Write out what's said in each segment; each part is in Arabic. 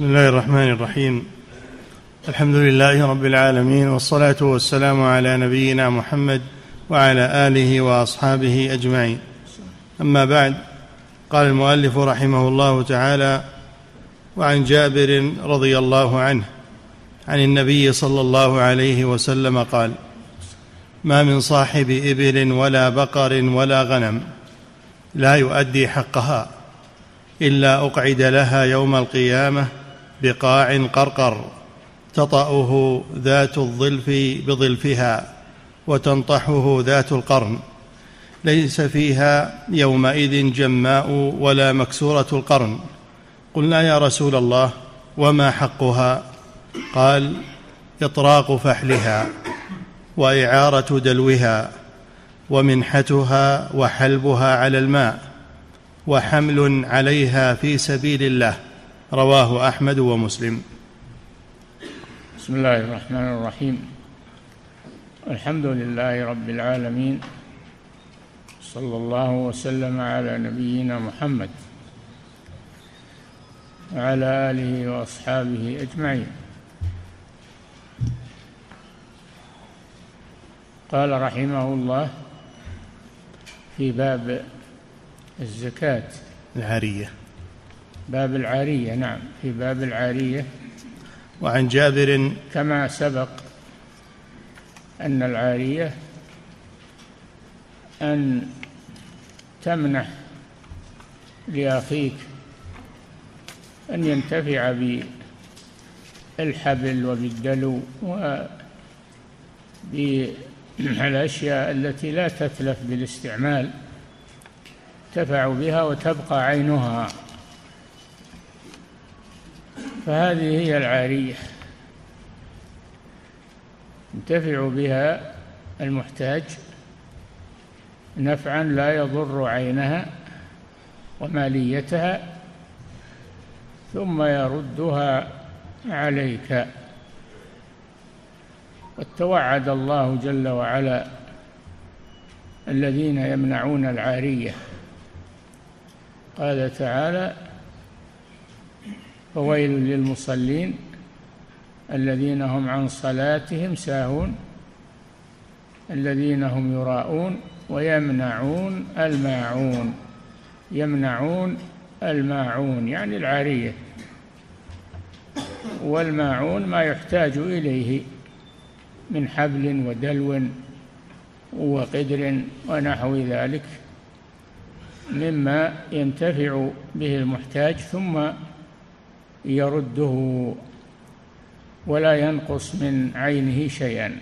بسم الله الرحمن الرحيم. الحمد لله رب العالمين والصلاة والسلام على نبينا محمد وعلى آله وأصحابه أجمعين. أما بعد قال المؤلف رحمه الله تعالى وعن جابر رضي الله عنه عن النبي صلى الله عليه وسلم قال ما من صاحب إبل ولا بقر ولا غنم لا يؤدي حقها إلا أقعد لها يوم القيامة بقاع قرقر تطأه ذات الظلف بظلفها وتنطحه ذات القرن. ليس فيها يومئذ جماء ولا مكسورة القرن. قلنا يا رسول الله وما حقها؟ قال إطراق فحلها وإعارة دلوها ومنحتها وحلبها على الماء وحمل عليها في سبيل الله. رواه أحمد ومسلم. بسم الله الرحمن الرحيم. الحمد لله رب العالمين. صلى الله وسلم على نبينا محمد وعلى آله وأصحابه أجمعين. قال رحمه الله في باب الزكاة. العاريه باب العارية نعم في باب العارية. وعن جابر كما سبق أن العارية أن تمنح لأخيك أن ينتفع بالحبل وبالدلو وبالاشياء التي لا تتلف بالاستعمال تفع بها وتبقى عينها. فهذه هي العارية. ينتفع بها المحتاج نفعا لا يضر عينها وماليتها ثم يردها عليك. قد توعد الله جل وعلا الذين يمنعون العارية. قال تعالى فويل للمصلين الذين هم عن صلاتهم ساهون الذين هم يراءون ويمنعون الماعون يمنعون الماعون يعني العارية. والماعون ما يحتاج إليه من حبل ودلو وقدر ونحو ذلك مما ينتفع به المحتاج ثم يرده ولا ينقص من عينه شيئا.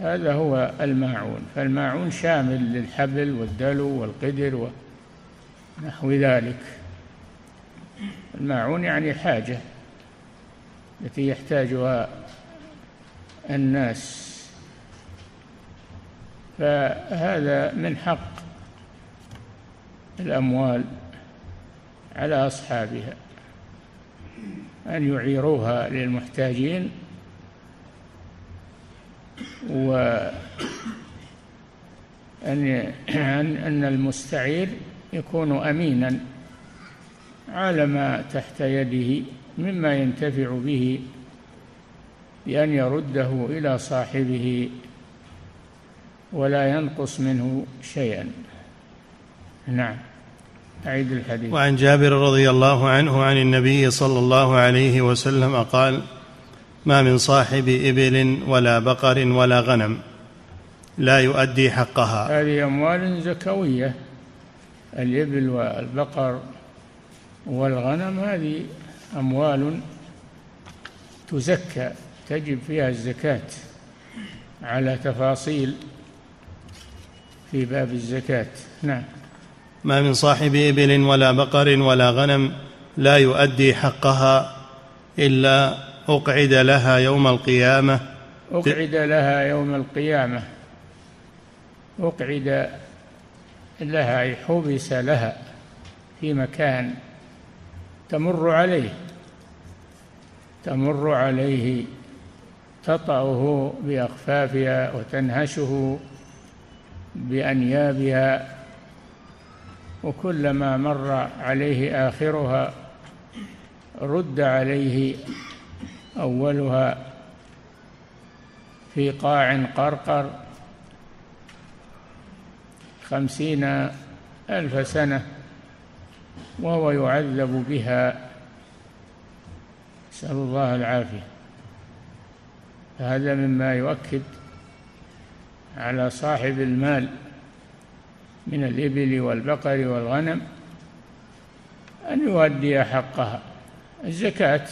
هذا هو الماعون. فالماعون شامل للحبل والدلو والقدر ونحو ذلك. الماعون يعني حاجة التي يحتاجها الناس. فهذا من حق الأموال على أصحابها. أن يعيروها للمحتاجين و أن أن المستعير يكون أمينا على ما تحت يده مما ينتفع به بأن يرده إلى صاحبه ولا ينقص منه شيئا. نعم. أعيد الحديث. وعن جابر رضي الله عنه عن النبي صلى الله عليه وسلم قال ما من صاحب إبل ولا بقر ولا غنم لا يؤدي حقها. هذه أموال زكوية. الإبل والبقر والغنم هذه أموال تزكى تجب فيها الزكاة على تفاصيل في باب الزكاة. نعم. ما من صاحب إبل ولا بقر ولا غنم لا يؤدي حقها إلا أقعد لها يوم القيامة. أقعد لها يوم القيامة. أقعد لها حبس لها في مكان تمر عليه. تمر عليه تطأه بأخفافها وتنهشه بأنيابها. وكلما مر عليه آخرها رد عليه أولها في قاع قرقر خمسين ألف سنة وهو يعذب بها. نسأل الله العافية. هذا مما يؤكد على صاحب المال. من الإبل والبقر والغنم أن يؤدي حقها. الزكاة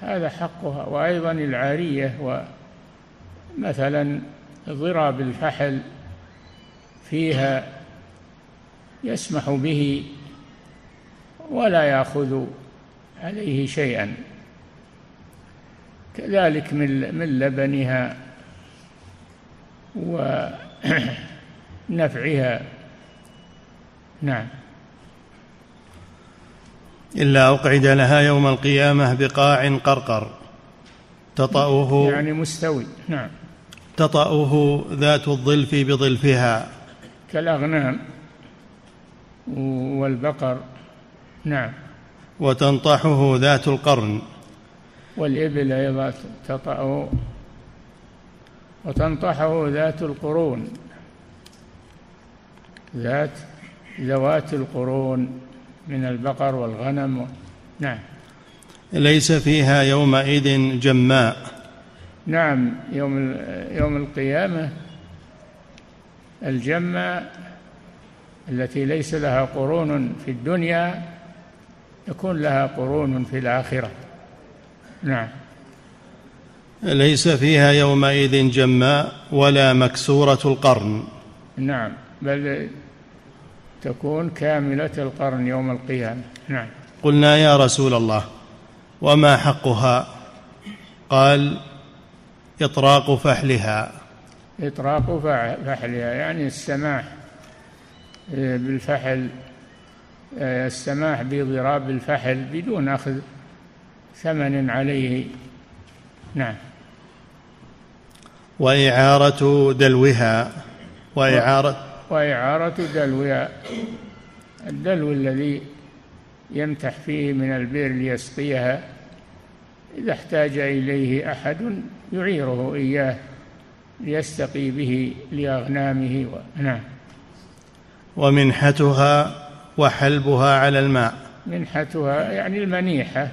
هذا حقها. وأيضا العارية ومثلا ضراب الفحل فيها يسمح به ولا يأخذ عليه شيئا. كذلك من من لبنها ونفعها نعم. إلا أقعد لها يوم القيامة بقاع قرقر. تطأه يعني مستوي. نعم. تطأه ذات الظلف بظلفها. كالأغنام والبقر. نعم. وتنطحه ذات القرن. والإبل أيضا تطأه. وتنطحه ذات القرون. ذات ذوات القرون من البقر والغنم نعم. ليس فيها يومئذ جماء. نعم يوم يوم القيامة الجمة التي ليس لها قرون في الدنيا يكون لها قرون في الآخرة. نعم. ليس فيها يومئذ جماء ولا مكسورة القرن. نعم بل تكون كاملة القرن يوم القيامة. نعم. قلنا يا رسول الله وما حقها؟ قال إطراق فحلها. إطراق فحلها يعني السماح آه، بالفحل آه، السماح بضراب الفحل بدون أخذ ثمن عليه. نعم. وإعارة دلوها وإعارة وإعارة دلوها الدلو الذي يمتح فيه من البئر ليسقيها إذا احتاج إليه أحد يعيره إياه ليستقي به لأغنامه و... نعم. ومنحتها وحلبها على الماء. منحتها يعني المنيحة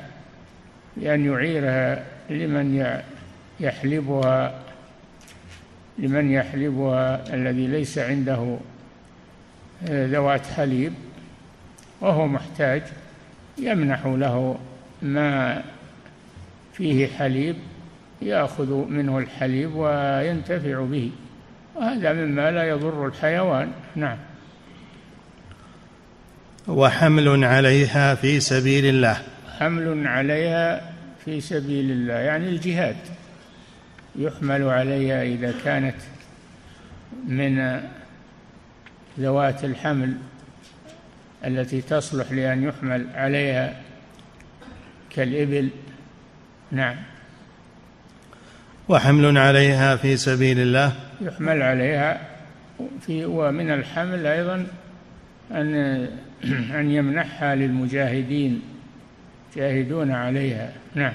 بأن يعيرها لمن يحلبها لمن يحلبها الذي ليس عنده آه، ذوات حليب وهو محتاج يمنح له ما فيه حليب يأخذ منه الحليب وينتفع به. وهذا مما لا يضر الحيوان. نعم. وحمل عليها في سبيل الله. حمل عليها في سبيل الله يعني الجهاد. يحمل عليها إذا كانت من ذوات الحمل التي تصلح لأن يحمل عليها كالإبل. نعم. وحمل عليها في سبيل الله. يحمل عليها في ومن الحمل أيضا أن أن يمنحها للمجاهدين جاهدون عليها. نعم.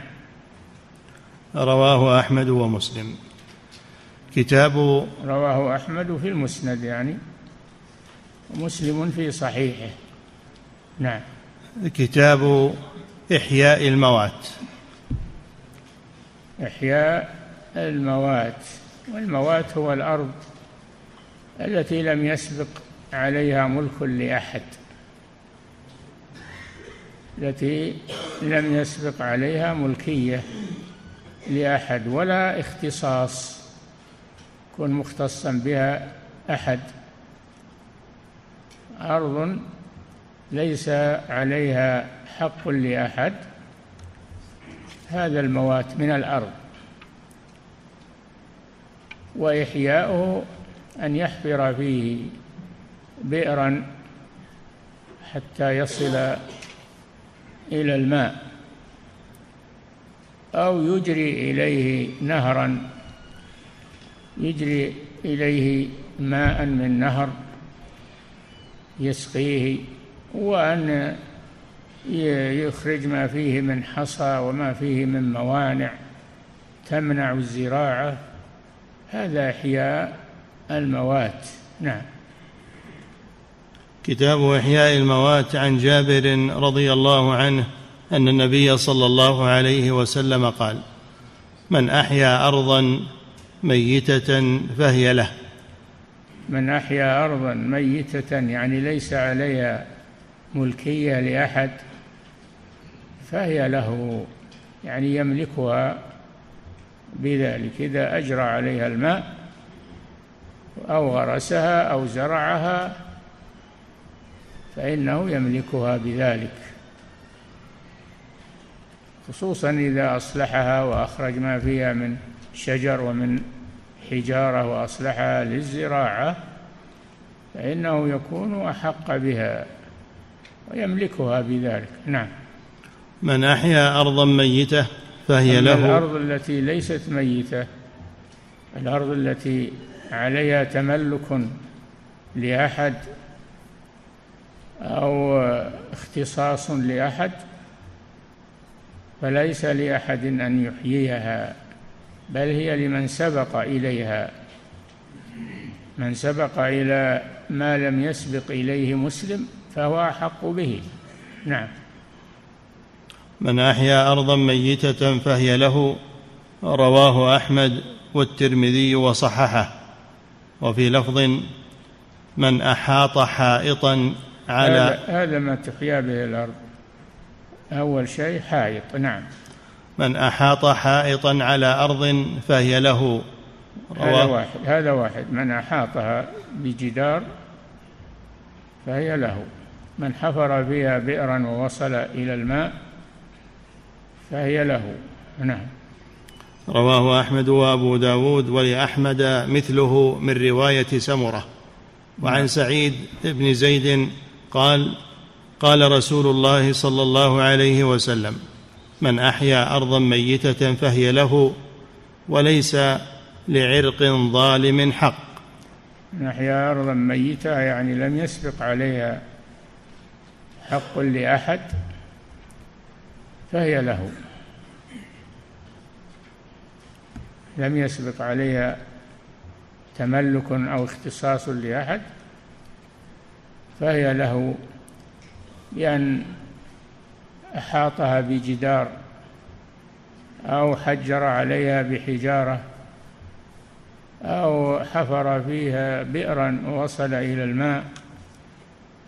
رواه أحمد ومسلم. كتاب رواه أحمد في المسند يعني ومسلم في صحيحه. نعم. كتاب إحياء الموات. إحياء الموات. والموات هو الأرض التي لم يسبق عليها ملك لأحد. التي لم يسبق عليها ملكية. لأحد ولا اختصاص. يكون مختصا بها أحد. أرض ليس عليها حق لأحد. هذا الموات من الأرض. وإحياؤه أن يحفر فيه بئرا حتى يصل إلى الماء. أو يجري إليه نهرا يجري إليه ماء من نهر يسقيه وأن يخرج ما فيه من حصى وما فيه من موانع تمنع الزراعة. هذا إحياء الموات. نعم. كتاب إحياء الموات عن جابر رضي الله عنه أن النبي صلى الله عليه وسلم قال من أحيا أرضا ميتة فهي له. من أحيا أرضا ميتة يعني ليس عليها ملكية لأحد فهي له يعني يملكها بذلك. إذا أجرى عليها الماء أو غرسها أو زرعها فإنه يملكها بذلك. خصوصا إذا أصلحها وأخرج ما فيها من شجر ومن حجارة وأصلحها للزراعة فإنه يكون أحق بها ويملكها بذلك. نعم. من أحيا أرضا ميتة فهي له. الأرض التي ليست ميتة الأرض التي عليها تملك لأحد أو اختصاص لأحد فليس لأحد أن يحييها بل هي لمن سبق إليها. من سبق إلى ما لم يسبق إليه مسلم فهو أحق به. نعم. من أحيا أرضا ميتة فهي له رواه أحمد والترمذي وصححه. وفي لفظ من أحاط حائطا على هذا, هذا ما تحيا به الأرض. أول شيء حائط نعم. من أحاط حائطا على أرض فهي له. هذا واحد هذا واحد. من أحاطها بجدار فهي له. من حفر فيها بئرا ووصل إلى الماء فهي له. نعم. رواه أحمد وأبو داود ولأحمد مثله من رواية سمرة. وعن سعيد بن زيد قال قال رسول الله صلى الله عليه وسلم من أحيا أرضا ميتة فهي له وليس لعرق ظالم حق. من أحيا أرضا ميتة يعني لم يسبق عليها حق لأحد فهي له. لم يسبق عليها تملك أو اختصاص لأحد فهي له. بأن أحاطها بجدار أو حجر عليها بحجارة أو حفر فيها بئرا ووصل إلى الماء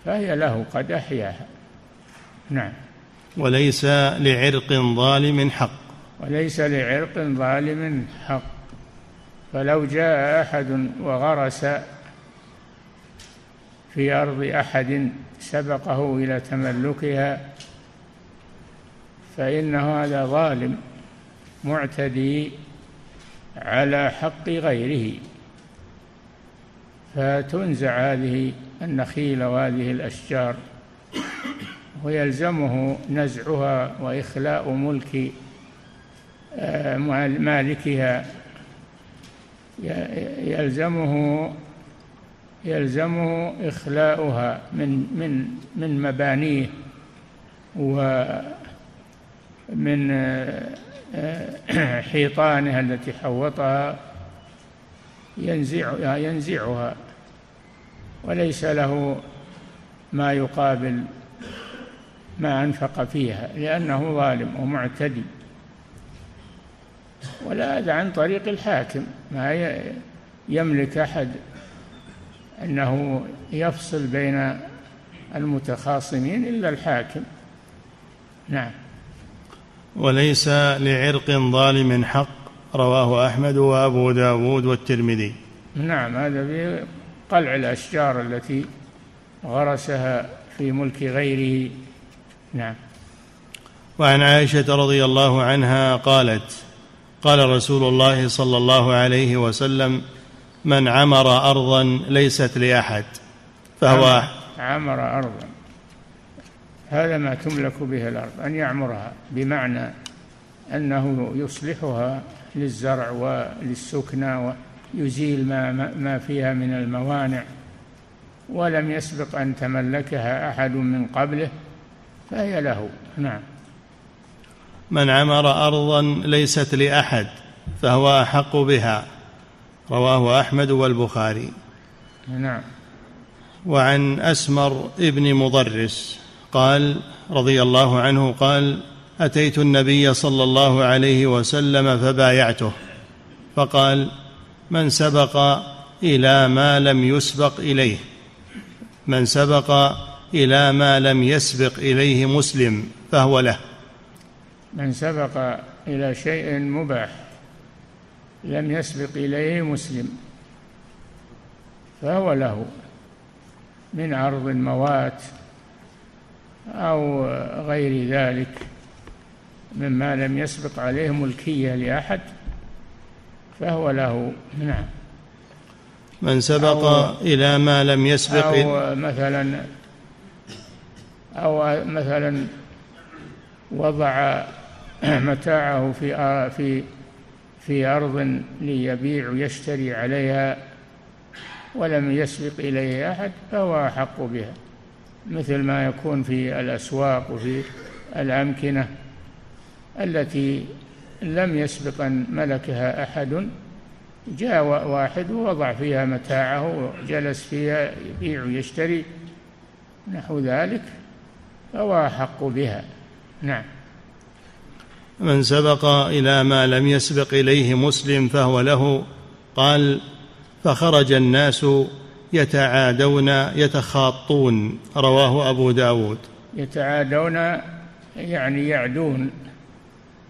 فهي له قد أحياها نعم. وليس لعرق ظالم حق. وليس لعرق ظالم حق. فلو جاء أحد وغرس في أرض أحد سبقه إلى تملكها فإنه هذا ظالم معتدي على حق غيره. فتنزع هذه النخيل وهذه الأشجار ويلزمه نزعها وإخلاء ملك آه، مالكها. يلزمه يلزمه إخلاؤها من من من مبانيه ومن آه، حيطانها التي حوطها ينزع ينزعها. وليس له ما يقابل ما أنفق فيها لأنه ظالم ومعتدي. ولا هذا عن طريق الحاكم ما يملك أحد أنه يفصل بين المتخاصمين إلا الحاكم. نعم. وليس لعرق ظالم حق رواه أحمد وأبو داود والترمذي. نعم هذا في قلع الأشجار التي غرسها في ملك غيره. نعم. وعن عائشة رضي الله عنها قالت قال رسول الله صلى الله عليه وسلم من عمر أرضا ليست لأحد فهو عمر أرضا. هذا ما تملك به الأرض أن يعمرها بمعنى أنه يصلحها للزرع وللسكنى ويزيل ما ما فيها من الموانع ولم يسبق أن تملكها أحد من قبله فهي له. نعم. من عمر أرضا ليست لأحد فهو أحق بها. رواه أحمد والبخاري. نعم. وعن أسمر ابن مضرس قال رضي الله عنه قال أتيت النبي صلى الله عليه وسلم فبايعته فقال من سبق إلى ما لم يسبق إليه من سبق إلى ما لم يسبق إليه مسلم فهو له. من سبق إلى شيء مباح. لم يسبق إليه مسلم فهو له من عرض الموات أو غير ذلك مما لم يسبق عليه ملكية لأحد فهو له نعم من سبق إلى ما لم يسبق أو مثلا أو مثلا وضع متاعه في في في أرض ليبيع ويشتري عليها ولم يسبق إليه أحد فهو أحق بها مثل ما يكون في الأسواق وفي الأمكنة التي لم يسبق أن ملكها أحد جاء واحد ووضع فيها متاعه وجلس فيها يبيع ويشتري نحو ذلك فهو أحق بها. نعم. من سبق إلى ما لم يسبق إليه مسلم فهو له. قال فخرج الناس يتعادون يتخاطون. رواه أبو داود. يتعادون يعني يعدون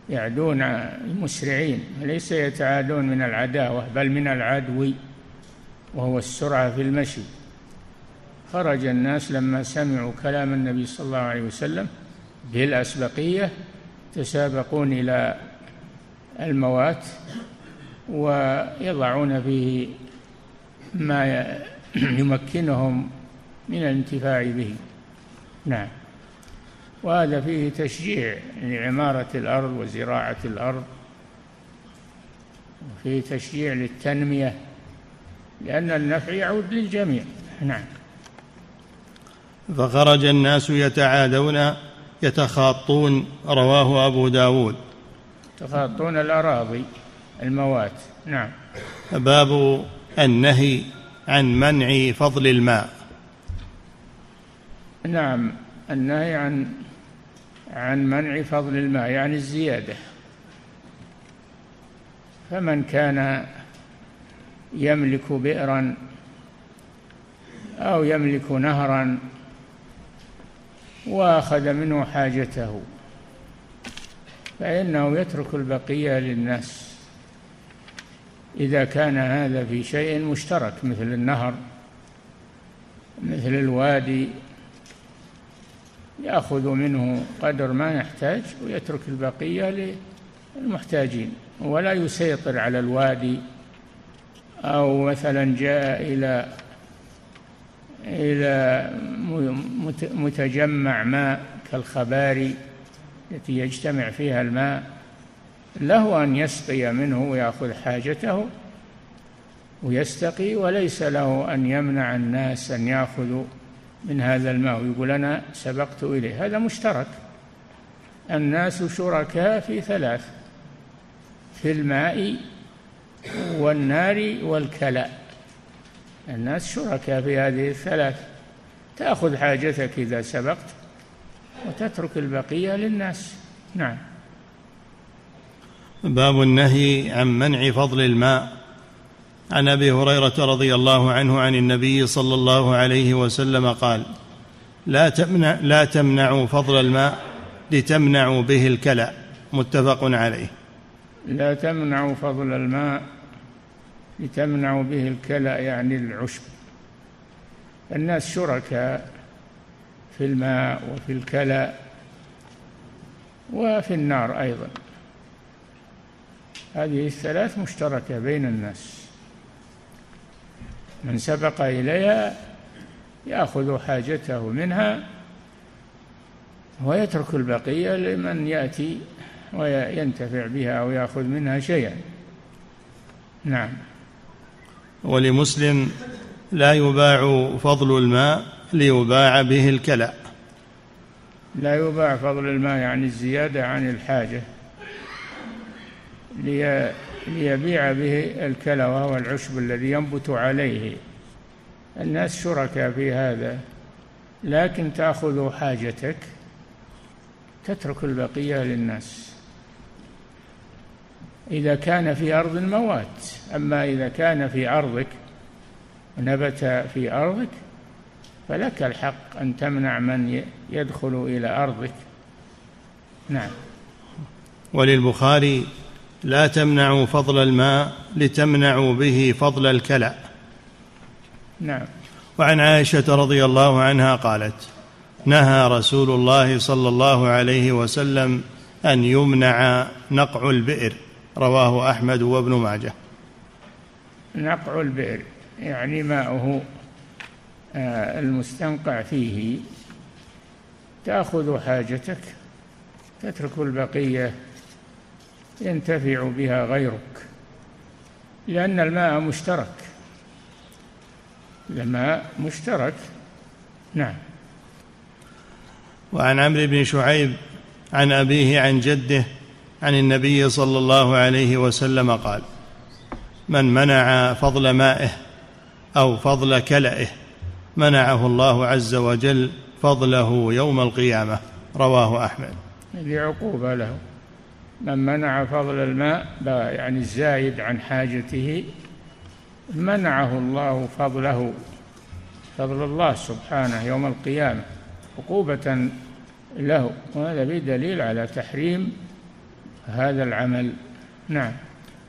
يعدون مسرعين ليس يتعادون من العداوة بل من العدو وهو السرعة في المشي. خرج الناس لما سمعوا كلام النبي صلى الله عليه وسلم بالأسبقية تسابقون إلى الموات ويضعون فيه ما يمكنهم من الانتفاع به. نعم. وهذا فيه تشجيع لعمارة الأرض وزراعة الأرض وفيه تشجيع للتنمية لأن النفع يعود للجميع. نعم. فخرج الناس يتعادون يتخاطون رواه أبو داود. يتخاطون الأراضي الموات. نعم. باب النهي عن منع فضل الماء. نعم النهي عن عن منع فضل الماء يعني الزيادة. فمن كان يملك بئرا أو يملك نهرا وأخذ منه حاجته. فإنه يترك البقية للناس. إذا كان هذا في شيء مشترك مثل النهر مثل الوادي يأخذ منه قدر ما يحتاج ويترك البقية للمحتاجين. ولا يسيطر على الوادي. أو مثلا جاء إلى إلى متجمع ماء كالخباري التي يجتمع فيها الماء له أن يسقي منه ويأخذ حاجته ويستقي وليس له أن يمنع الناس أن يأخذوا من هذا الماء ويقول أنا سبقت إليه. هذا مشترك. الناس شركاء في ثلاث في الماء والنار والكلاء. الناس شركاء في هذه الثلاث. تأخذ حاجتك إذا سبقت وتترك البقية للناس. نعم. باب النهي عن منع فضل الماء. عن أبي هريرة رضي الله عنه عن النبي صلى الله عليه وسلم قال لا تمنع لا تمنعوا فضل الماء لتمنعوا به الكلى. متفق عليه. لا تمنعوا فضل الماء لتمنعوا به الكلى يعني العشب. الناس شركاء في الماء وفي الكلى وفي النار أيضا. هذه الثلاث مشتركة بين الناس. من سبق إليها يأخذ حاجته منها ويترك البقية لمن يأتي وينتفع بها أو يأخذ منها شيئا. نعم. ولمسلم لا يباع فضل الماء ليباع به الكلى لا يباع فضل الماء يعني الزيادة عن الحاجة ليبيع به الكلوة والعشب الذي ينبت عليه. الناس شركاء في هذا لكن تأخذ حاجتك تترك البقية للناس. إذا كان في أرض موات أما إذا كان في أرضك نبت في أرضك فلك الحق أن تمنع من يدخل إلى أرضك. نعم. وللبخاري لا تمنعوا فضل الماء لتمنعوا به فضل الكلى. نعم. وعن عائشة رضي الله عنها قالت نهى رسول الله صلى الله عليه وسلم أن يمنع نقع البئر. رواه أحمد وابن ماجه. نقع البئر يعني ماؤه آه، المستنقع فيه. تأخذ حاجتك تترك البقية ينتفع بها غيرك لأن الماء مشترك. الماء مشترك. نعم. وعن عمرو بن شعيب عن أبيه عن جده عن النبي صلى الله عليه وسلم قال من منع فضل مائه أو فضل كلئه منعه الله عز وجل فضله يوم القيامة. رواه أحمد. هذه عقوبة له. من منع فضل الماء يعني الزايد عن حاجته منعه الله فضله. فضل الله سبحانه يوم القيامة عقوبة له. وهذا بدليل على تحريم هذا العمل. نعم.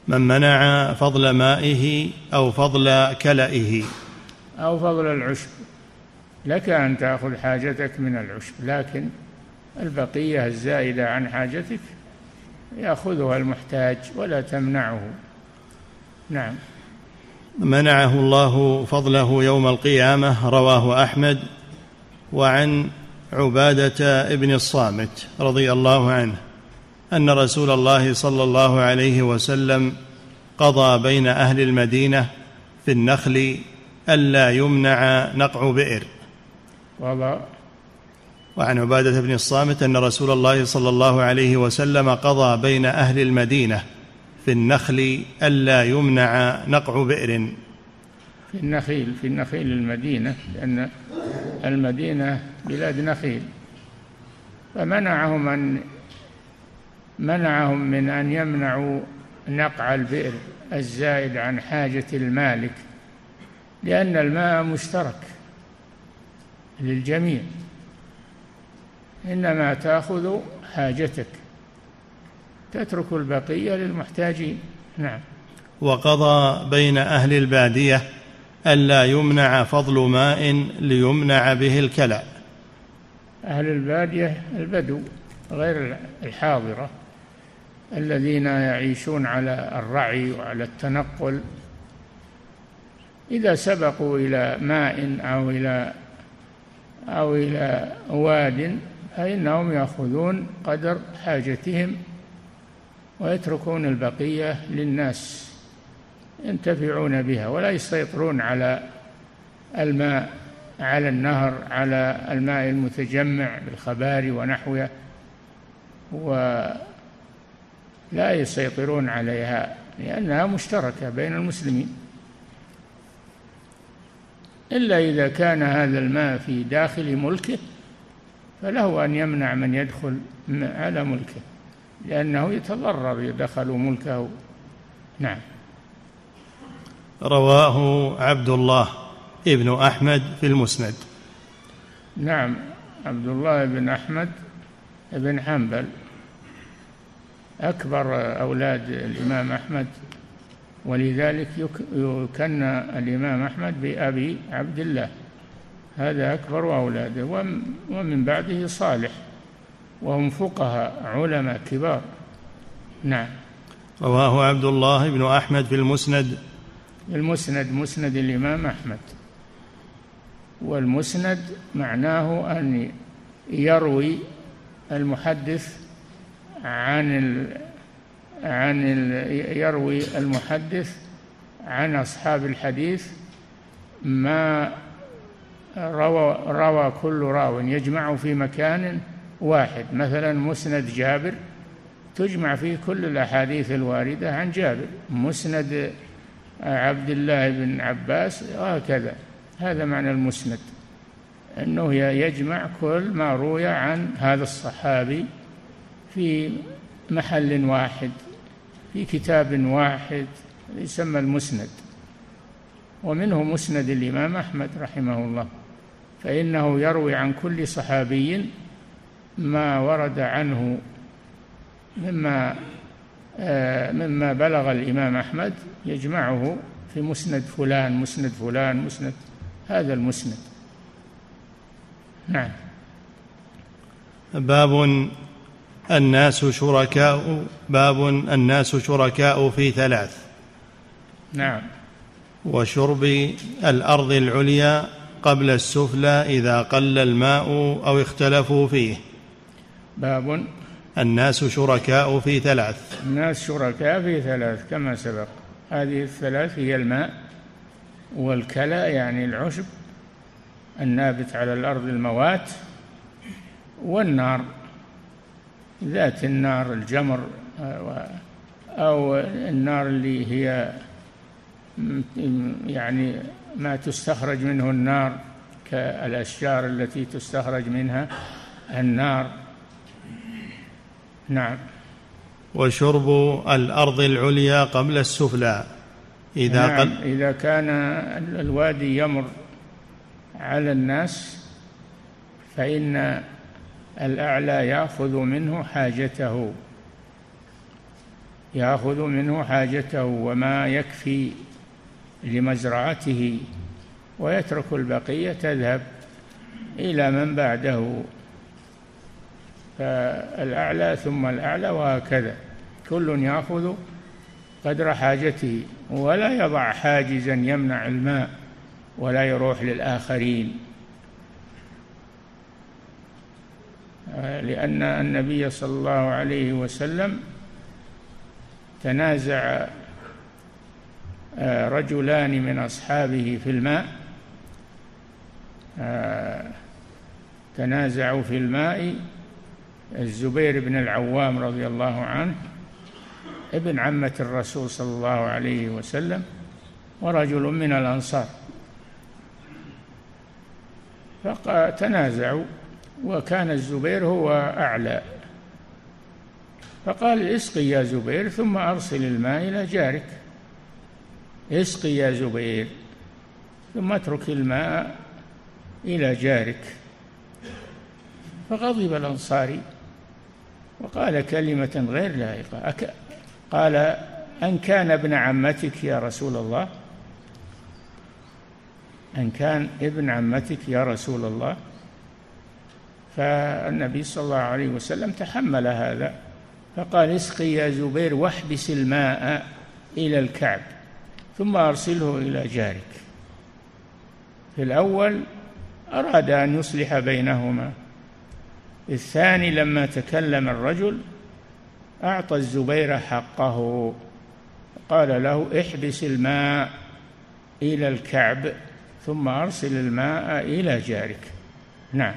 من منع فضل مائه أو فضل كلئه. أو فضل العشب. لك أن تأخذ حاجتك من العشب لكن البقية الزائدة عن حاجتك يأخذها المحتاج ولا تمنعه. نعم. منعه الله فضله يوم القيامة رواه أحمد وعن عبادة ابن الصامت رضي الله عنه. أن رسول الله صلى الله عليه وسلم قضى بين أهل المدينة في النخل ألا يمنع نقع بئر. وعن عبادة بن الصامت أن رسول الله صلى الله عليه وسلم قضى بين أهل المدينة في النخل ألا يمنع نقع بئر. في النخيل في النخيل المدينة لأن المدينة بلاد نخيل. فمنعهم أن منعهم من أن يمنعوا نقع البئر الزائد عن حاجة المالك لأن الماء مشترك للجميع. إنما تأخذ حاجتك تترك البقية للمحتاجين. نعم. وقضى بين أهل البادية ألا يمنع فضل ماء ليمنع به الكلى أهل البادية البدو غير الحاضرة. الذين يعيشون على الرعي وعلى التنقل. إذا سبقوا إلى ماء أو إلى أو إلى واد فإنهم يأخذون قدر حاجتهم ويتركون البقية للناس ينتفعون بها ولا يسيطرون على الماء على النهر على الماء المتجمع بالخبار ونحوه ولا يسيطرون عليها لأنها مشتركة بين المسلمين. إلا إذا كان هذا الماء في داخل ملكه فله أن يمنع من يدخل على ملكه لأنه يتضرر دخلوا ملكه. نعم. رواه عبد الله ابن أحمد في المسند. نعم عبد الله بن أحمد بن حنبل. أكبر أولاد الإمام أحمد ولذلك يكنى الإمام أحمد بأبي عبد الله. هذا أكبر أولاده ومن بعده صالح وهم فقهاء علماء كبار. نعم. رواه عبد الله بن أحمد في المسند. المسند مسند الإمام أحمد. والمسند معناه أن يروي المحدث عن ال عن ال يروي المحدث عن أصحاب الحديث ما روى روى كل راو يجمع في مكان واحد. مثلا مسند جابر تجمع فيه كل الأحاديث الواردة عن جابر. مسند عبد الله بن عباس وهكذا. هذا معنى المسند. أنه يجمع كل ما روي عن هذا الصحابي في محل واحد في كتاب واحد يسمى المسند. ومنه مسند الإمام أحمد رحمه الله. فإنه يروي عن كل صحابي ما ورد عنه مما آه، مما بلغ الإمام أحمد يجمعه في مسند فلان مسند فلان مسند هذا المسند. نعم. باب الناس شركاء باب الناس شركاء في ثلاث. نعم. وشرب الأرض العليا قبل السفلى إذا قل الماء أو اختلفوا فيه. باب الناس شركاء في ثلاث. الناس شركاء في ثلاث كما سبق. هذه الثلاث هي الماء والكلى يعني العشب النابت على الأرض الموات والنار. ذات النار الجمر أو النار اللي هي يعني ما تستخرج منه النار كالأشجار التي تستخرج منها النار. نعم. وشرب الأرض العليا قبل السفلى. إذا نعم قل إذا كان الوادي يمر على الناس فإن الأعلى يأخذ منه حاجته. يأخذ منه حاجته وما يكفي لمزرعته. ويترك البقية تذهب إلى من بعده. فالأعلى ثم الأعلى وهكذا. كل يأخذ قدر حاجته. ولا يضع حاجزا يمنع الماء ولا يروح للآخرين. لأن النبي صلى الله عليه وسلم تنازع رجلان من أصحابه في الماء تنازعوا في الماء. الزبير بن العوام رضي الله عنه ابن عمة الرسول صلى الله عليه وسلم ورجل من الأنصار فتنازعوا وكان الزبير هو أعلى. فقال اسقي يا زبير ثم أرسل الماء إلى جارك. اسقي يا زبير ثم اترك الماء إلى جارك. فغضب الأنصاري وقال كلمة غير لائقة. قال أن كان ابن عمتك يا رسول الله؟ أن كان ابن عمتك يا رسول الله؟ فالنبي صلى الله عليه وسلم تحمل هذا فقال اسقي يا زبير واحبس الماء إلى الكعب ثم أرسله إلى جارك. في الأول أراد أن يصلح بينهما الثاني لما تكلم الرجل أعطى الزبير حقه قال له احبس الماء إلى الكعب ثم أرسل الماء إلى جارك. نعم.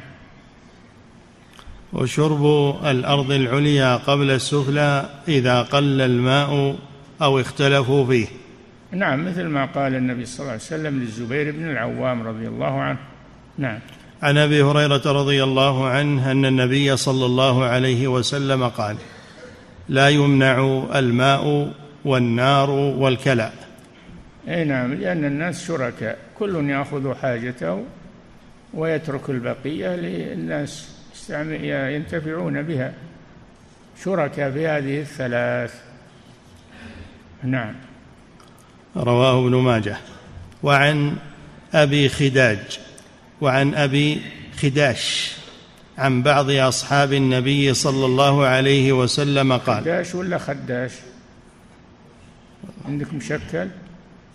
وشرب الأرض العليا قبل السفلى إذا قل الماء أو اختلفوا فيه. نعم مثل ما قال النبي صلى الله عليه وسلم للزبير بن العوام رضي الله عنه. نعم. عن أبي هريرة رضي الله عنه أن النبي صلى الله عليه وسلم قال لا يمنع الماء والنار والكلى. أي نعم لأن الناس شركاء. كل يأخذ حاجته ويترك البقية للناس. ينتفعون بها. شركاء في هذه الثلاث. نعم. رواه ابن ماجه. وعن أبي خداج. وعن أبي خداش. عن بعض أصحاب النبي صلى الله عليه وسلم قال. خداش ولا خداش؟ عندك مشكل؟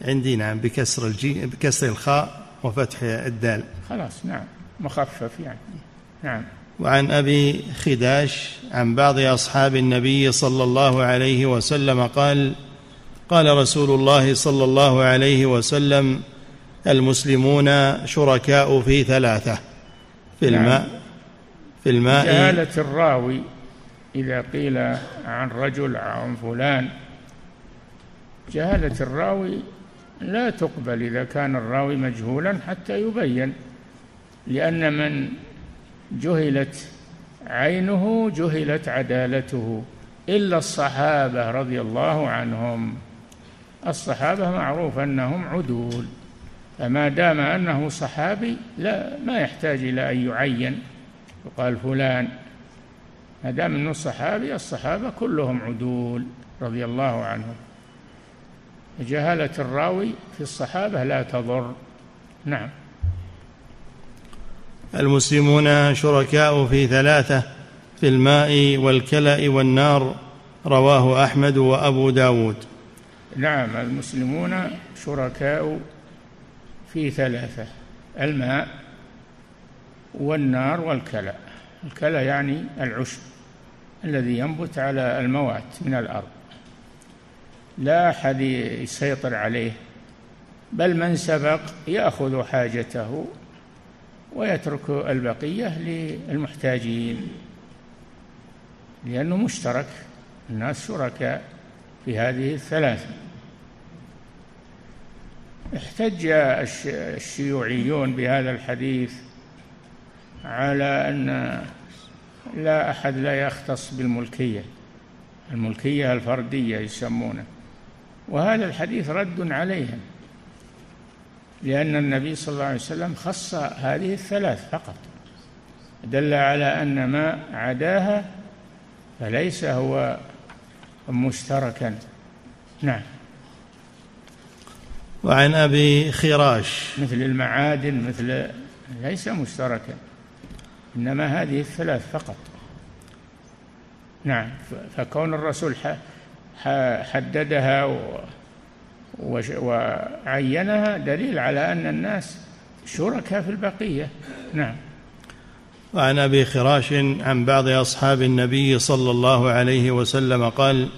عندي نعم بكسر الجي بكسر الخاء وفتح الدال. خلاص نعم مخفف يعني. نعم. وعن أبي خداش عن بعض أصحاب النبي صلى الله عليه وسلم قال قال رسول الله صلى الله عليه وسلم المسلمون شركاء في ثلاثة في نعم. الماء في الماء جهالة الراوي إذا قيل عن رجل عن فلان جهالة الراوي لا تقبل إذا كان الراوي مجهولا حتى يبين لأن من جهلت عينه جهلت عدالته إلا الصحابة رضي الله عنهم. الصحابة معروف أنهم عدول فما دام أنه صحابي لا ما يحتاج إلى أن يعين يقال فلان. ما دام أنه صحابي الصحابة كلهم عدول رضي الله عنهم. جهالة الراوي في الصحابة لا تضر. نعم. المسلمون شركاء في ثلاثة في الماء والكلأ والنار رواه أحمد وأبو داود. نعم المسلمون شركاء في ثلاثة الماء والنار والكلأ. الكلأ يعني العشب الذي ينبت على الموات من الأرض. لا أحد يسيطر عليه بل من سبق يأخذ حاجته ويترك البقية للمحتاجين لأنه مشترك الناس شركاء في هذه الثلاثة. احتج الشيوعيون بهذا الحديث على أن لا أحد لا يختص بالملكية الملكية الفردية يسمونه وهذا الحديث رد عليهم. لأن النبي صلى الله عليه وسلم خص هذه الثلاث فقط. دل على أن ما عداها فليس هو مشتركا. نعم. وعن أبي خراش. مثل المعادن مثل ليس مشتركا. إنما هذه الثلاث فقط. نعم. فكون الرسول حددها وعينها دليل على أن الناس شركاء في البقية. نعم. وعن أبي خراش عن بعض أصحاب النبي صلى الله عليه وسلم قال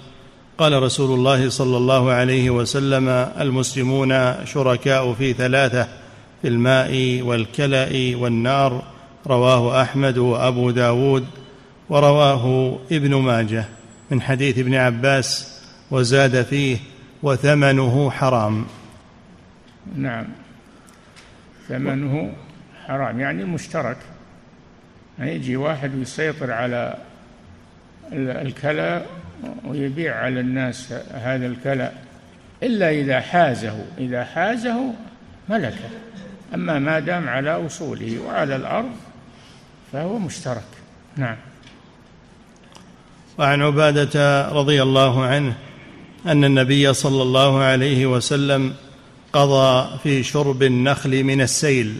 قال رسول الله صلى الله عليه وسلم المسلمون شركاء في ثلاثة في الماء والكلأ والنار رواه أحمد وأبو داود ورواه ابن ماجه. من حديث ابن عباس وزاد فيه وثمنه حرام. نعم. ثمنه حرام يعني مشترك. يعني يجي واحد يسيطر على الكلى ويبيع على الناس هذا الكلى إلا إذا حازه. إذا حازه ملكه. أما ما دام على أصوله وعلى الأرض فهو مشترك. نعم. وعن عبادة رضي الله عنه أن النبي صلى الله عليه وسلم قضى في شرب النخل من السيل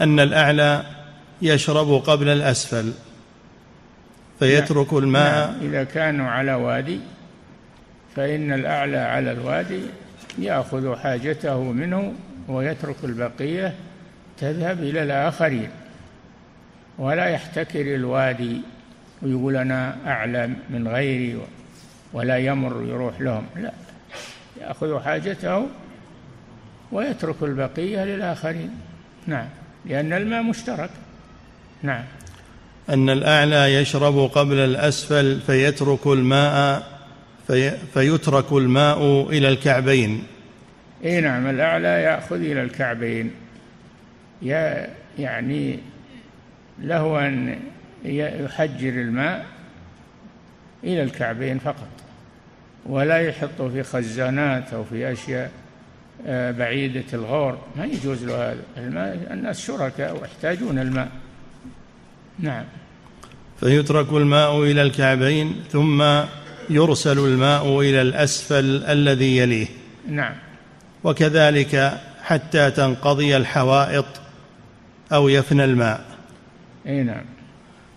أن الأعلى يشرب قبل الأسفل فيترك نعم. الماء نعم. إذا كانوا على وادي فإن الأعلى على الوادي يأخذ حاجته منه ويترك البقية تذهب إلى الآخرين ولا يحتكر الوادي ويقول أنا اعلى من غيري ولا يمر يروح لهم. لا. يأخذ حاجته ويترك البقية للآخرين. نعم. لأن الماء مشترك. نعم. أن الأعلى يشرب قبل الأسفل فيترك الماء في فيترك الماء إلى الكعبين. إي نعم. الأعلى يأخذ إلى الكعبين. يا يعني له أن يحجر الماء إلى الكعبين فقط. ولا يحطه في خزانات أو في أشياء آه، بعيدة الغور ما يجوز له هذا. الماء الناس شركاء ويحتاجون الماء. نعم. فيترك الماء إلى الكعبين ثم يرسل الماء إلى الأسفل الذي يليه. نعم. وكذلك حتى تنقضي الحوائط أو يفنى الماء. أي نعم.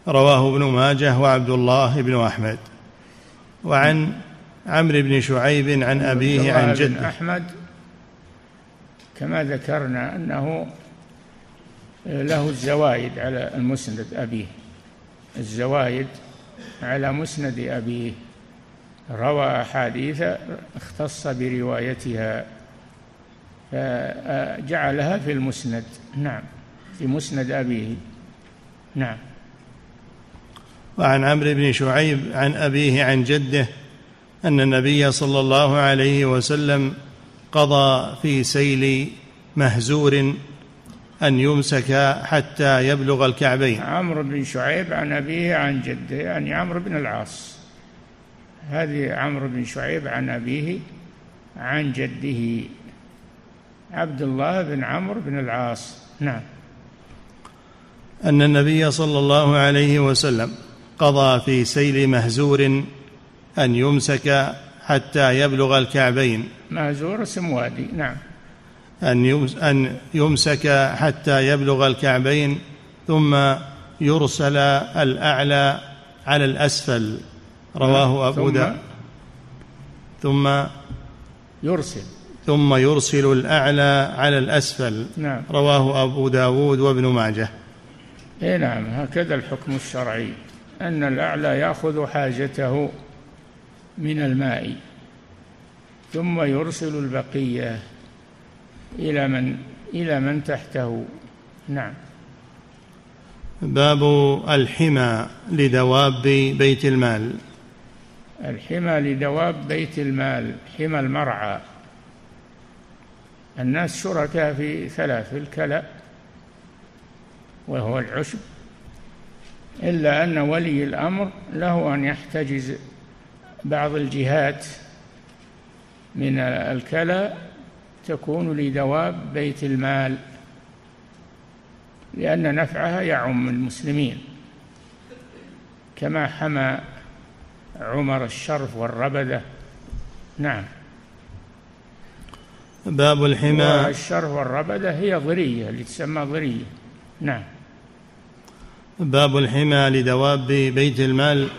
رواه ابن ماجه وعبد الله بن أحمد. وعن عمرو بن شعيب عن أبيه عن جده. أحمد كما ذكرنا أنه له الزوايد على المسند أبيه. الزوايد على مسند أبيه. روى أحاديث اختص بروايتها فجعلها في المسند. نعم في مسند أبيه. نعم. وعن عمرو بن شعيب عن أبيه عن جده. أن النبي صلى الله عليه وسلم قضى في سيل مهزور أن يمسك حتى يبلغ الكعبين. عمرو بن شعيب عن أبيه عن جده يعني عمرو بن العاص. هذه عمرو بن شعيب عن أبيه عن جده. عبد الله بن عمرو بن العاص. نعم. أن النبي صلى الله عليه وسلم قضى في سيل مهزور أن يمسك حتى يبلغ الكعبين. مهزور اسم وادي نعم. أن أن يمسك حتى يبلغ الكعبين ثم يرسل الأعلى على الأسفل. رواه أبو داود. ثم يرسل. ثم يرسل الأعلى على الأسفل. نعم. رواه أبو داود وابن ماجه. إيه نعم هكذا الحكم الشرعي. أن الأعلى يأخذ حاجته. من الماء ثم يرسل البقية إلى من إلى من تحته. نعم. باب الحمى لدواب بيت المال. الحمى لدواب بيت المال حمى المرعى. الناس شركاء في ثلاث الكلى وهو العشب إلا أن ولي الأمر له أن يحتجز بعض الجهات من الكلى تكون لدواب بيت المال لأن نفعها يعم المسلمين. كما حمى عمر الشرف والربدة. نعم. باب الحمى. الشرف والربدة هي ضرية اللي تسمى ضرية. نعم. باب الحمى لدواب بيت المال.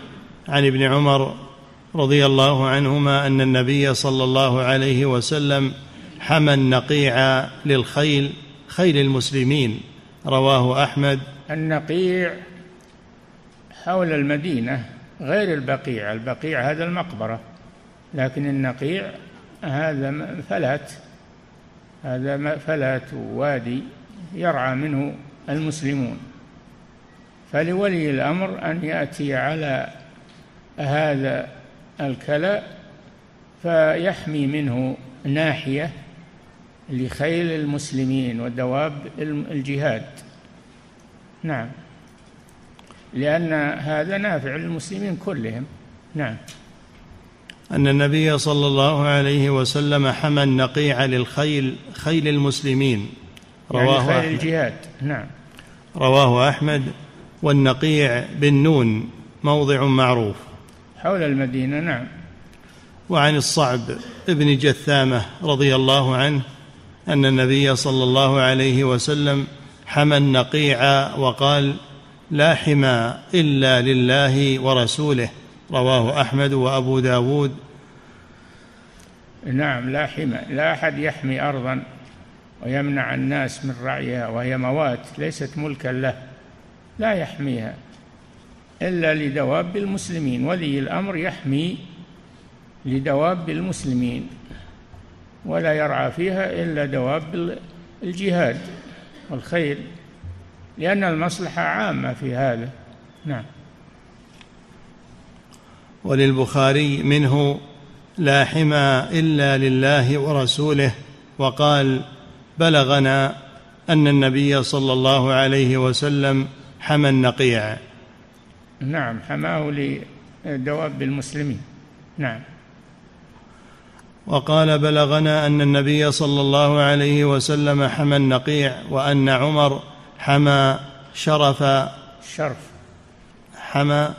عن ابن عمر رضي الله عنهما أن النبي صلى الله عليه وسلم حمى النقيع للخيل خيل المسلمين. رواه أحمد. النقيع حول المدينة غير البقيع البقيع هذا المقبرة. لكن النقيع هذا فلات هذا فلات وادي يرعى منه المسلمون. فلولي الأمر أن يأتي على هذا الكلى فيحمي منه ناحية لخيل المسلمين ودواب الجهاد. نعم. لأن هذا نافع للمسلمين كلهم. نعم. أن النبي صلى الله عليه وسلم حمى النقيع للخيل خيل المسلمين. رواه يعني خيل الجهاد. نعم. رواه أحمد والنقيع بالنون موضع معروف. حول المدينة نعم. وعن الصعب ابن جثامة رضي الله عنه أن النبي صلى الله عليه وسلم حمى النقيع وقال لا حمى إلا لله ورسوله رواه أحمد وأبو داود. نعم لا حمى لا أحد يحمي ارضا ويمنع الناس من رعيها وهي موات ليست ملكا له لا يحميها. إلا لدواب المسلمين ولي الأمر يحمي لدواب المسلمين ولا يرعى فيها إلا دواب الجهاد والخيل لأن المصلحة عامة في هذا. نعم. وللبخاري منه لا حمى إلا لله ورسوله وقال بلغنا أن النبي صلى الله عليه وسلم حمى النقيع. نعم حماه لدواب المسلمين نعم. وقال بلغنا أن النبي صلى الله عليه وسلم حمى النقيع وأن عمر حمى شرف شرف. حمى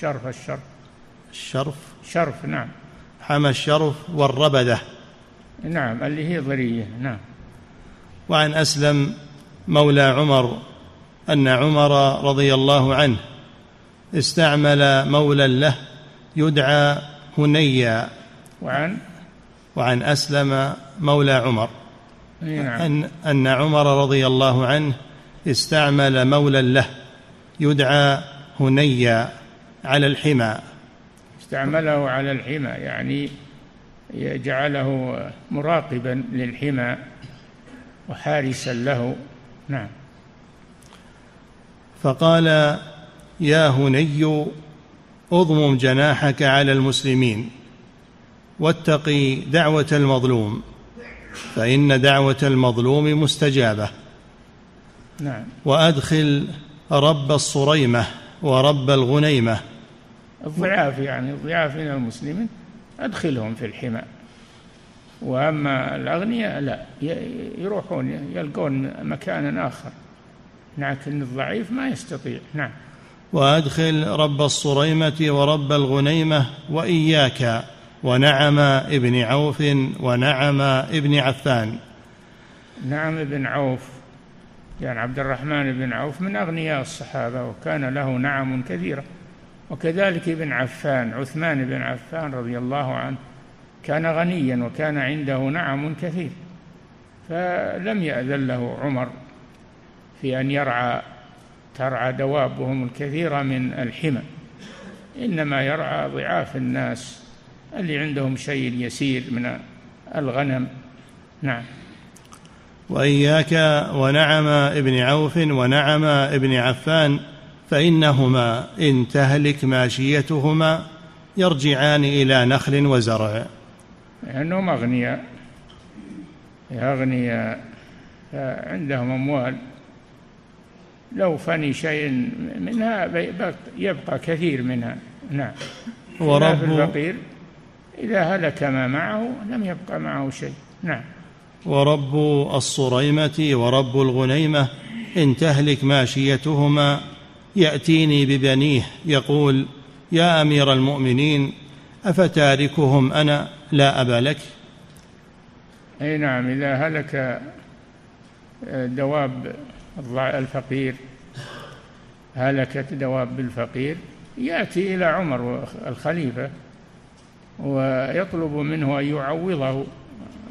شرف الشرف. الشرف. شرف نعم. حمى الشرف والربدة. نعم اللي هي ضرية نعم. وعن أسلم مولى عمر أن عمر رضي الله عنه استعمل مولى له يدعى هنيا. وعن؟ وعن أسلم مولى عمر. نعم. أن, أن عمر رضي الله عنه استعمل مولى له يدعى هنيا على الحمى. استعمله على الحمى يعني جعله مراقبا للحمى وحارسا له. نعم. فقال يا هني اضمم جناحك على المسلمين واتقي دعوة المظلوم فإن دعوة المظلوم مستجابة. نعم. وأدخل رب الصريمة ورب الغنيمة. الضعاف يعني الضعاف من المسلمين أدخلهم في الحمى. وأما الأغنياء لا يروحون يلقون مكانا آخر. لكن الضعيف ما يستطيع. نعم. وأدخل رب الصريمة ورب الغنيمة وإياك ونعم ابن عوف ونعم ابن عفان. نعم ابن عوف يعني عبد الرحمن بن عوف من أغنياء الصحابة وكان له نعم كثيرة. وكذلك ابن عفان عثمان بن عفان رضي الله عنه كان غنيا وكان عنده نعم كثير. فلم يأذن له عمر في أن يرعى ترعى دوابهم الكثيرة من الحمى. إنما يرعى ضعاف الناس اللي عندهم شيء يسير من الغنم. نعم. وإياك ونعم ابن عوف ونعم ابن عفان فإنهما إن تهلك ماشيتهما يرجعان إلى نخل وزرع. لأنهم أغنياء أغنياء عندهم أموال. لو فني شيء منها يبقى كثير منها. نعم. ورب الفقير إذا هلك ما معه لم يبقى معه شيء. نعم. ورب الصريمة ورب الغنيمة إن تهلك ماشيتهما يأتيني ببنيه. يقول يا أمير المؤمنين أفتاركهم أنا لا ابا لك؟ أي نعم إذا هلك دواب الفقير. هلكت دواب الفقير يأتي إلى عمر الخليفة ويطلب منه أن يعوضه.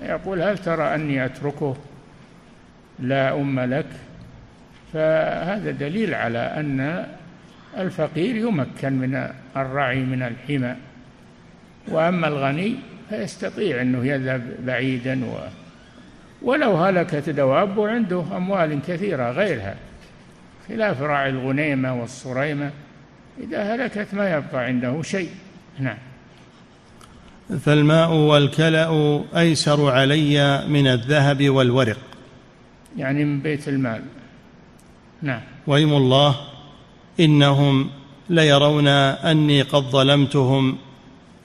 يقول هل ترى أني أتركه؟ لا أم لك. فهذا دليل على أن الفقير يمكن من الرعي من الحمى. وأما الغني فيستطيع أنه يذهب بعيدا و ولو هلكت دوابه عنده أموال كثيرة غيرها خلاف راعي الغنيمة والصريمة. إذا هلكت ما يبقى عنده شيء. نعم. فالماء والكلأ أيسر علي من الذهب والورق. يعني من بيت المال. نعم. ويم الله إنهم ليرون أني قد ظلمتهم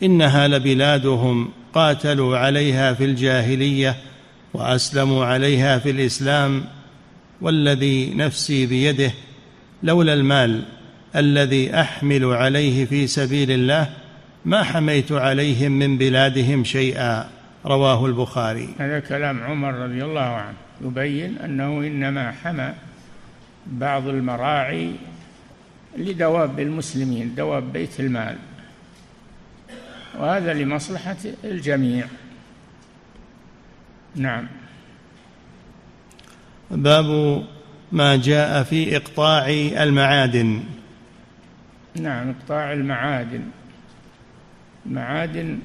إنها لبلادهم قاتلوا عليها في الجاهلية. واسلموا عليها في الإسلام والذي نفسي بيده لولا المال الذي أحمل عليه في سبيل الله ما حميت عليهم من بلادهم شيئا. رواه البخاري. هذا كلام عمر رضي الله عنه. يبين أنه إنما حمى بعض المراعي لدواب المسلمين دواب بيت المال. وهذا لمصلحة الجميع. نعم. باب ما جاء في إقطاع المعادن. نعم إقطاع المعادن. المعادن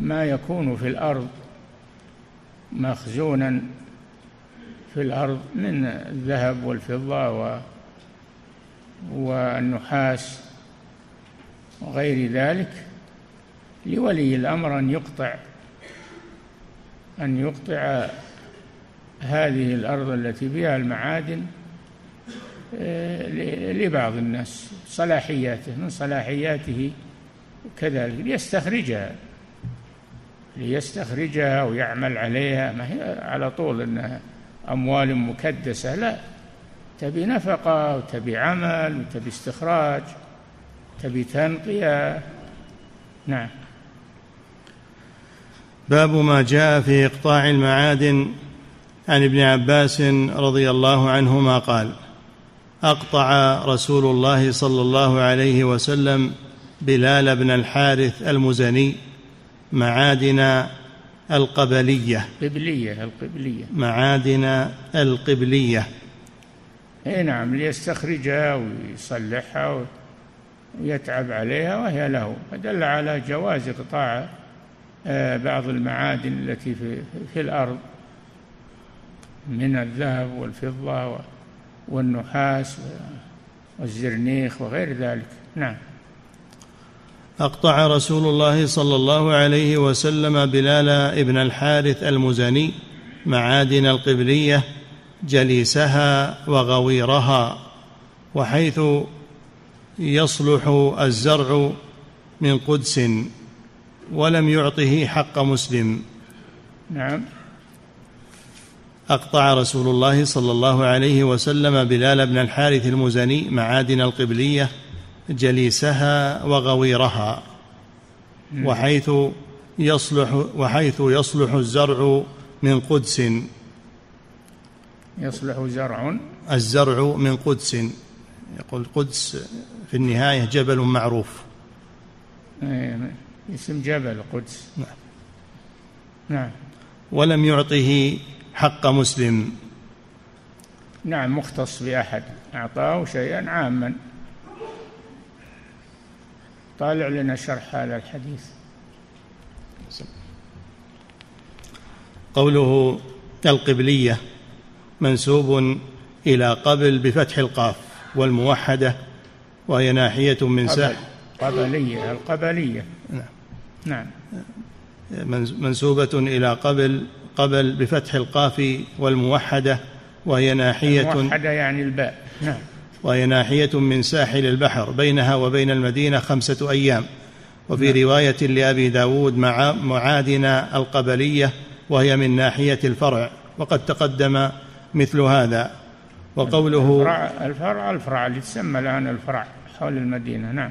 ما يكون في الأرض مخزونا في الأرض من الذهب والفضة و والنحاس وغير ذلك لولي الأمر أن يقطع أن يقطع هذه الأرض التي فيها المعادن آه، لبعض الناس صلاحياته من صلاحياته كذلك ليستخرجها ليستخرجها ويعمل عليها. ما هي على طول إنها أموال مكدسة لا. تبي نفقة وتبي عمل وتبي استخراج تبي تنقية. نعم. باب ما جاء في إقطاع المعادن عن ابن عباس رضي الله عنهما قال أقطع رسول الله صلى الله عليه وسلم بلال بن الحارث المزني معادن القبلية. قبلية القبلية. معادن القبلية. إي نعم ليستخرجها ويصلحها ويتعب عليها وهي له. فدل على جواز قطاع آه، بعض المعادن التي في, في الأرض من الذهب والفضة والنحاس والزرنيخ وغير ذلك. نعم. أقطع رسول الله صلى الله عليه وسلم بلال ابن الحارث المزني معادن القبلية جليسها وغويرها وحيث يصلح الزرع من قدس ولم يعطه حق مسلم. نعم. أقطع رسول الله صلى الله عليه وسلم بلال بن الحارث المزني معادن القبلية جليسها وغويرها. وحيث يصلح وحيث يصلح الزرع من قدس. يصلح زرع. الزرع من قدس. يقول قدس في النهاية جبل معروف. إيه، اسم جبل قدس نعم. نعم. ولم يعطه حق مسلم. نعم مختص بأحد. أعطاه شيئا عاما. طالع لنا شرح هذا الحديث. قوله القبلية منسوب إلى قبل بفتح القاف والموحدة وهي ناحية من ساحل قبلية القبلية. نعم. منسوبة إلى قبل قبل بفتح القاف والموحدة وهي ناحية الموحدة يعني الباء. نعم. وهي ناحية من ساحل البحر بينها وبين المدينة خمسة أيام. وفي نعم. رواية لأبي داود مع معادن القبلية وهي من ناحية الفرع. وقد تقدم مثل هذا. وقوله الفرع الفرع, الفرع اللي تسمى الآن الفرع حول المدينة نعم.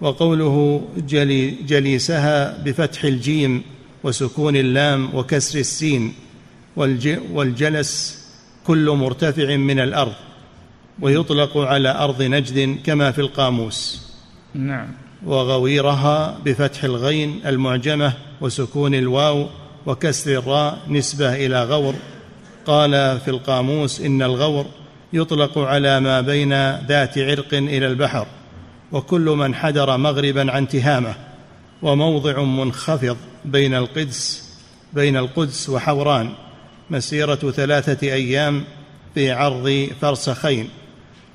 وقوله جلي جليسها بفتح الجيم وسكون اللام وكسر السين والجلس كل مرتفع من الأرض ويطلق على أرض نجد كما في القاموس. نعم. وغويرها بفتح الغين المعجمة وسكون الواو وكسر الراء نسبة إلى غور. قال في القاموس إن الغور يطلق على ما بين ذات عرق إلى البحر. وكل من حدر مغربا عن تهامه وموضع منخفض بين القدس بين القدس وحوران مسيرة ثلاثة أيام في عرض فرسخين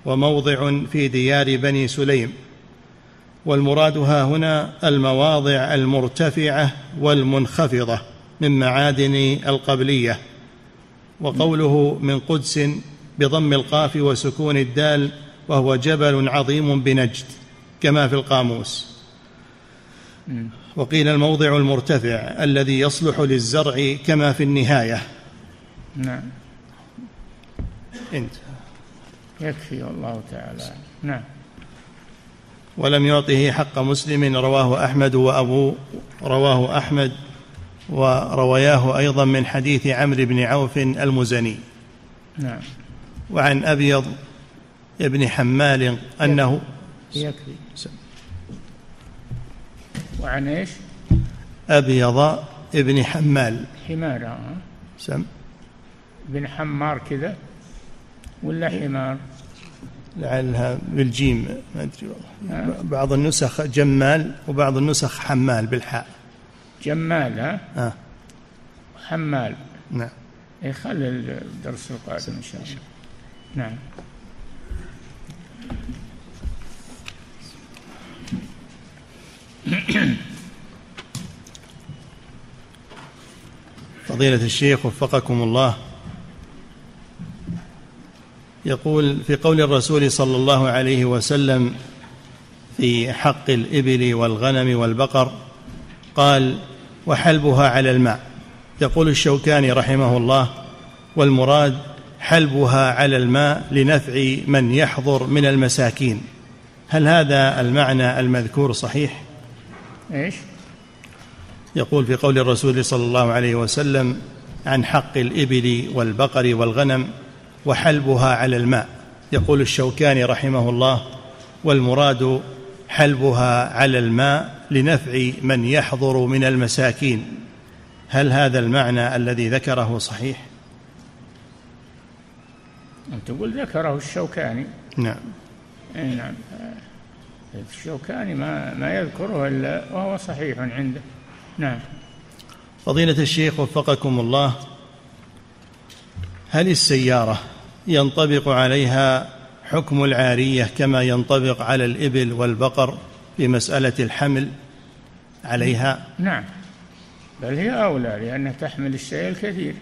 وموضع في ديار بني سليم. والمراد ها هنا المواضع المرتفعة والمنخفضة من معادن القبلية. وقوله من قدس بضم القاف وسكون الدال وهو جبل عظيم بنجد. كما في القاموس. وقيل الموضع المرتفع الذي يصلح للزرع كما في النهاية. نعم. انت. يكفي الله تعالى. نعم. ولم يعطه حق مسلم رواه أحمد وأبو رواه أحمد ورواياه أيضا من حديث عمرو بن عوف المزني. نعم. وعن أبيض ابن حمال أنه يكفي وعن إيش؟ أبيض ابن حمال حمار آه. سم بن حمار كذا ولا حمار؟ لعلها بالجيم ما أدري والله آه. بعض النسخ جمال وبعض النسخ حمال بالحاء جمال ها؟ آه. حمال نعم يخلي الدرس القادم إن شاء الله نعم فضيلة الشيخ وفقكم الله. يقول في قول الرسول صلى الله عليه وسلم في حق الإبل والغنم والبقر قال وحلبها على الماء يقول الشوكاني رحمه الله والمراد حلبها على الماء لنفع من يحضر من المساكين هل هذا المعنى المذكور صحيح؟ إيش؟ يقول في قول الرسول صلى الله عليه وسلم عن حق الإبل والبقر والغنم وحلبها على الماء. يقول الشوكاني رحمه الله والمراد حلبها على الماء لنفع من يحضر من المساكين. هل هذا المعنى الذي ذكره صحيح؟ تقول ذكره الشوكاني. نعم. اي نعم. الشوكاني ما ما يذكره إلا وهو صحيح عنده. نعم. فضيلة الشيخ وفقكم الله هل السيارة ينطبق عليها حكم العارية كما ينطبق على الإبل والبقر في مسألة الحمل عليها؟ نعم. بل هي أولى لأنها تحمل الشيء الكثير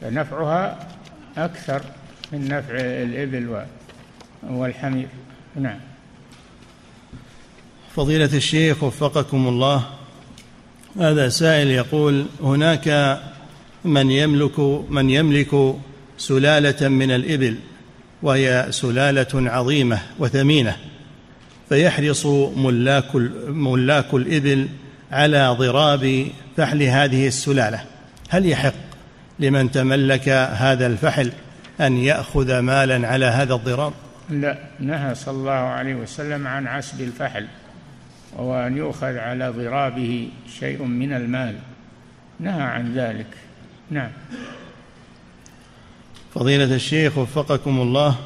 فنفعها أكثر من نفع الإبل والحمير. نعم. فضيلة الشيخ وفقكم الله. هذا سائل يقول هناك من يملك من يملك سلالة من الإبل وهي سلالة عظيمة وثمينة فيحرص ملاك ملاك الإبل على ضراب فحل هذه السلالة. هل يحق لمن تملك هذا الفحل أن يأخذ مالا على هذا الضراب؟ لا نهى صلى الله عليه وسلم عن عسب الفحل. وأن يؤخذ على ضرابه شيء من المال. نهى عن ذلك. نعم. فضيلة الشيخ وفقكم الله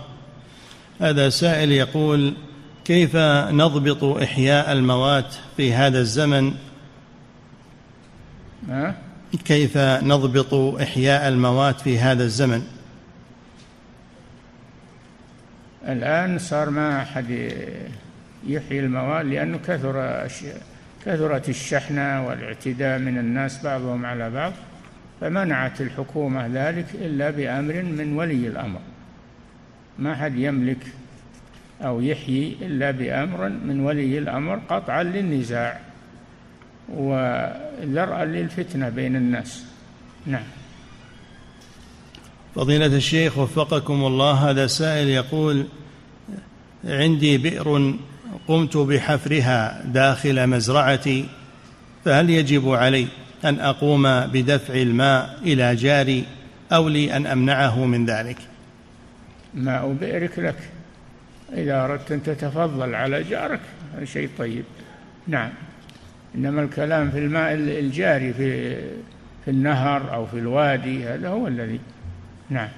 هذا سائل يقول كيف نضبط إحياء الموات في هذا الزمن؟ ها؟ كيف نضبط إحياء الموات في هذا الزمن؟ الآن صار ما أحد يحيي المواد لأنه كثر كثرت الشحنة والاعتداء من الناس بعضهم على بعض فمنعت الحكومة ذلك إلا بأمر من ولي الأمر. ما حد يملك أو يحيي إلا بأمر من ولي الأمر قطعا للنزاع وذرأ للفتنة بين الناس. نعم. فضيلة الشيخ وفقكم الله هذا سائل يقول عندي بئر قمت بحفرها داخل مزرعتي فهل يجب علي أن أقوم بدفع الماء إلى جاري أو لي أن أمنعه من ذلك؟ ماء بئرك لك. إذا أردت أن تتفضل على جارك هذا شيء طيب. نعم. إنما الكلام في الماء الجاري في في النهر أو في الوادي هذا هو الذي. نعم.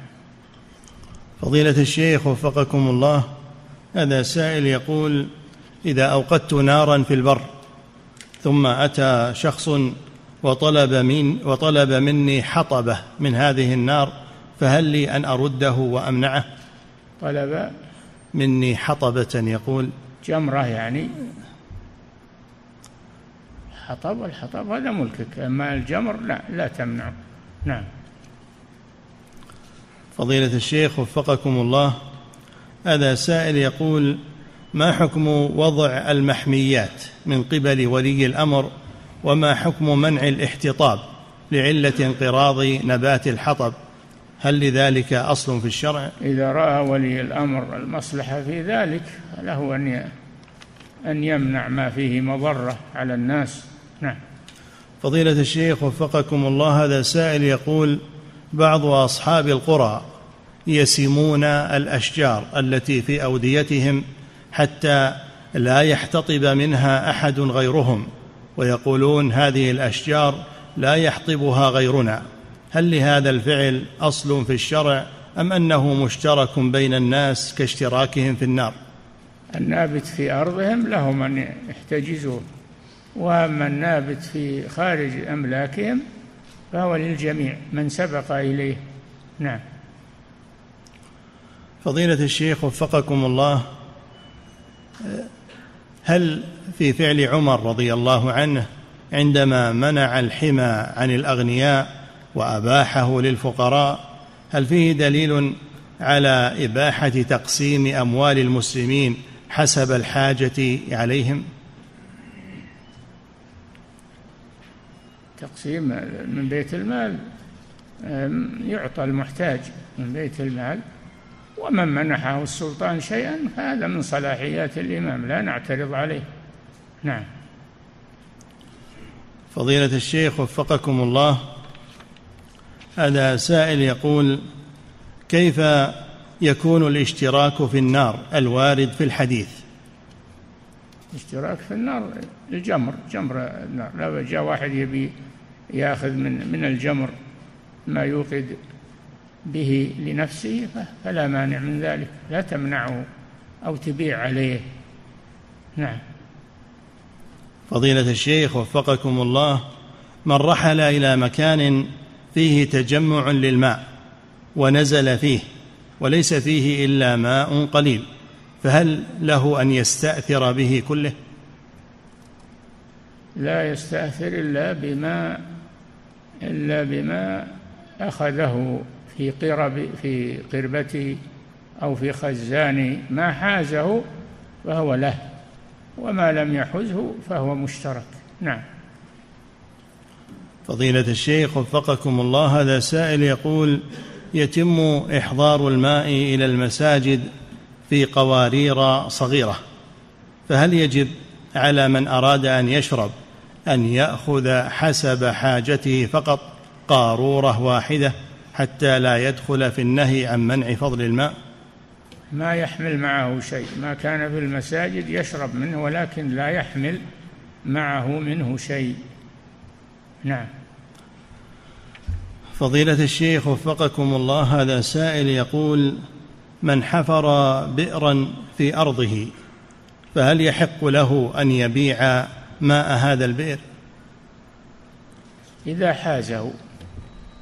فضيلة الشيخ وفقكم الله هذا سائل يقول إذا أوقدت نارا في البر ثم أتى شخص وطلب من وطلب مني حطبة من هذه النار فهل لي أن أرده وأمنعه؟ طلب. مني حطبة يقول جمرة يعني. حطب الحطب هذا ملكك أما الجمر لا لا تمنعه. نعم. فضيلة الشيخ وفقكم الله هذا سائل يقول ما حكم وضع المحميات من قبل ولي الأمر وما حكم منع الاحتطاب لعلة انقراض نبات الحطب؟ هل لذلك أصل في الشرع؟ إذا رأى ولي الأمر المصلحة في ذلك له أن أن يمنع ما فيه مضرة على الناس. نعم. فضيلة الشيخ وفقكم الله هذا سائل يقول بعض أصحاب القرى يسمون الأشجار التي في أوديتهم حتى لا يحتطب منها أحد غيرهم ويقولون هذه الأشجار لا يحطبها غيرنا. هل لهذا الفعل أصل في الشرع أم أنه مشترك بين الناس كاشتراكهم في النار؟ النابت في أرضهم لهم أن يحتجزوه وأما النابت في خارج أملاكهم فهو للجميع من سبق إليه. نعم. فضيلة الشيخ وفقكم الله هل في فعل عمر رضي الله عنه عندما منع الحمى عن الأغنياء وأباحه للفقراء هل فيه دليل على إباحة تقسيم أموال المسلمين حسب الحاجة عليهم؟ تقسيم من بيت المال يعطى المحتاج من بيت المال. ومن منحه السلطان شيئا فهذا من صلاحيات الإمام لا نعترض عليه. نعم. فضيلة الشيخ وفقكم الله هذا سائل يقول كيف يكون الاشتراك في النار الوارد في الحديث؟ الاشتراك في النار الجمر جمر النار. لو جاء واحد يبي ياخذ من من الجمر ما يوقد. به لنفسه فلا مانع من ذلك. لا تمنعه أو تبيع عليه. نعم. فضيلة الشيخ وفقكم الله من رحل إلى مكان فيه تجمع للماء ونزل فيه وليس فيه إلا ماء قليل فهل له أن يستأثر به كله؟ لا يستأثر إلا بما إلا بما أخذه. في قرب في قربته أو في خزان ما حازه فهو له وما لم يحزه فهو مشترك. نعم. فضيلة الشيخ وفقكم الله هذا سائل يقول يتم إحضار الماء إلى المساجد في قوارير صغيرة فهل يجب على من أراد أن يشرب أن يأخذ حسب حاجته فقط قارورة واحدة؟ حتى لا يدخل في النهي عن منع فضل الماء. ما يحمل معه شيء. ما كان في المساجد يشرب منه ولكن لا يحمل معه منه شيء. نعم. فضيلة الشيخ وفقكم الله هذا سائل يقول من حفر بئرا في أرضه فهل يحق له أن يبيع ماء هذا البئر؟ إذا حازه.